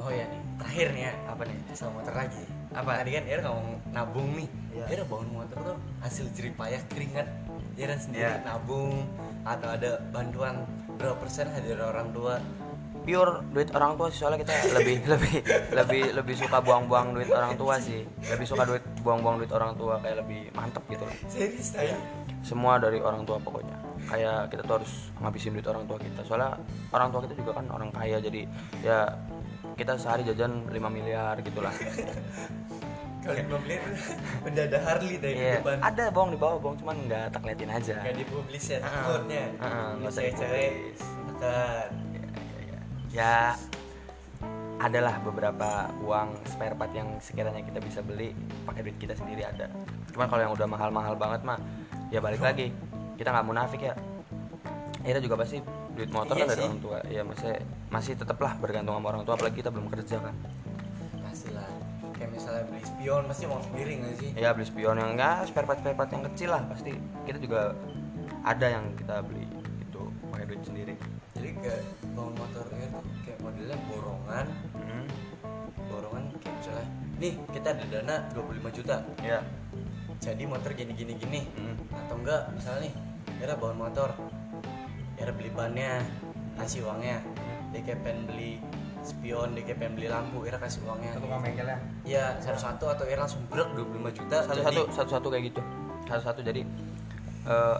Oh ya nih. Terakhir nih ya. Apa nih? Sama motor lagi. Apa? tadi kan Era ngomong nabung nih. Iya. Era bangun motor tuh hasil jerih payah keringat. Era sendiri Iya. nabung atau ada bantuan berapa persen dari orang tua pure duit orang tua sih soalnya kita lebih (laughs) lebih lebih lebih suka buang-buang duit orang tua sih. Lebih suka duit buang-buang duit orang tua kayak lebih mantep gitu loh. Serius saya semua dari orang tua pokoknya. Kayak kita tuh harus ngabisin duit orang tua kita. Soalnya orang tua kita juga kan orang kaya jadi ya kita sehari jajan 5 miliar gitulah. (laughs) Kalau lima miliar (laughs) udah ada Harley dari Iya, depan ada bong di bawah bong cuman nggak tak liatin aja. Nggak dipublis ya Ah, takutnya. ah, nggak usah dipublis. akan ya adalah beberapa uang spare part yang sekiranya kita bisa beli pakai duit kita sendiri ada. Cuman kalau yang udah mahal-mahal banget mah ya balik lagi kita nggak munafik ya. Akhirnya juga pasti duit motor Iya kan dari orang tua. Ya masih masih tetaplah bergantung sama orang tua apalagi kita belum kerja kan. Pasti lah kayak misalnya beli spion pasti mau sendiri nggak sih? Ya beli spion yang enggak spare part spare part yang kecil lah pasti kita juga ada yang kita beli itu pakai duit sendiri jadi kayak bangun motor Air tuh kayak modelnya borongan. Mhm. borongan kayak misalnya nih kita ada dana 25 juta. Ya jadi motor gini gini gini. Mhm. atau enggak misalnya nih Era bawa motor. Era beli bannya kasih uangnya. Dia kayak pengen beli spion dia kayak pengen beli lampu Era kasih uangnya. Bengkelnya ya? Satu-satu atau Era langsung brek 25 juta satu-satu jadi- satu-satu kayak gitu. Satu-satu jadi eh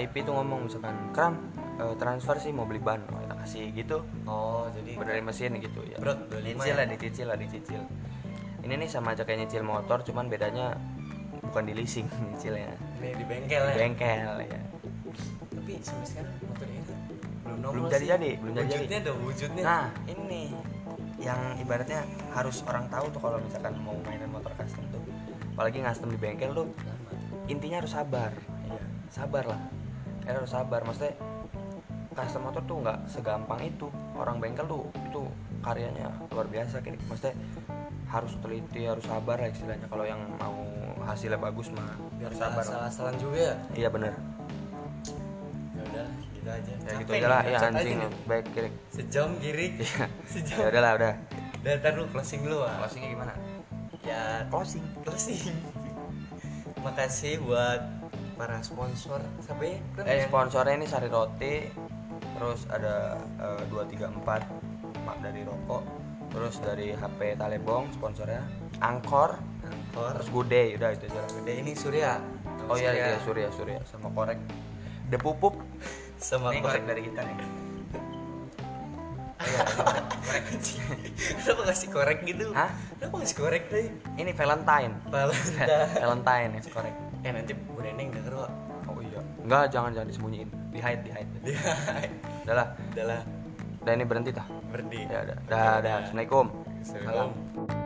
IP tuh ngomong misalkan kram eh, transfer sih mau beli ban oh, kita kasih gitu. Oh jadi dari mesin gitu ya. 25 dicicil ya? lah dicicil lah dicicil. Ini nih sama aja kayak nyicil motor cuman bedanya bukan di leasing (laughs) nyicilnya. Ini di bengkel di ya bengkel ya. Tapi sampai sekarang motor Era belum nongol belum sih. jadi-jadi belum jadi wujudnya ada wujudnya. Nah ini yang ibaratnya harus orang tahu tuh kalau misalkan mau mainan motor custom tuh apalagi custom di bengkel tuh intinya harus sabar. Iya. Sabar lah. Kalian harus sabar maksudnya custom motor tuh nggak segampang itu. Orang bengkel tuh itu karyanya luar biasa kayak maksudnya harus teliti harus sabar lah istilahnya. Kalau yang mau hasilnya bagus mah biar harus sabar. sabar lah. salah-salah juga ya? Iya bener. Ya udah gitu aja. Ya Capek gitu aja lah. ya anjing baik kiri. Sejam kiri. Iya. (laughs) sejam. Ya udahlah udah. Udah ntar lu closing dulu ah closingnya gimana? Ya closing. closing. Makasih buat para sponsor. Sampai eh sponsornya ini sari roti terus ada dua tiga empat mak dari rokok. Terus dari HP Talebong sponsornya. Angkor. Terus Gude udah itu aja udah ini Surya. Oh iya iya Surya Surya. Sama korek. The Pupup (laughs) sama ini korek. dari kita nih. Iya, (laughs) kenapa ngasih korek gitu? Hah? kenapa ngasih korek tadi? Ini Valentine. Valentine. Valentine ya korek. Eh nanti Bu Neneng denger kok oh iya. Enggak jangan jangan disembunyiin di hide di hide. Dia udah lah. Adalah udah ini berhenti dah. Berdi ya udah. Dah dah assalamualaikum. Assalamualaikum. Salam.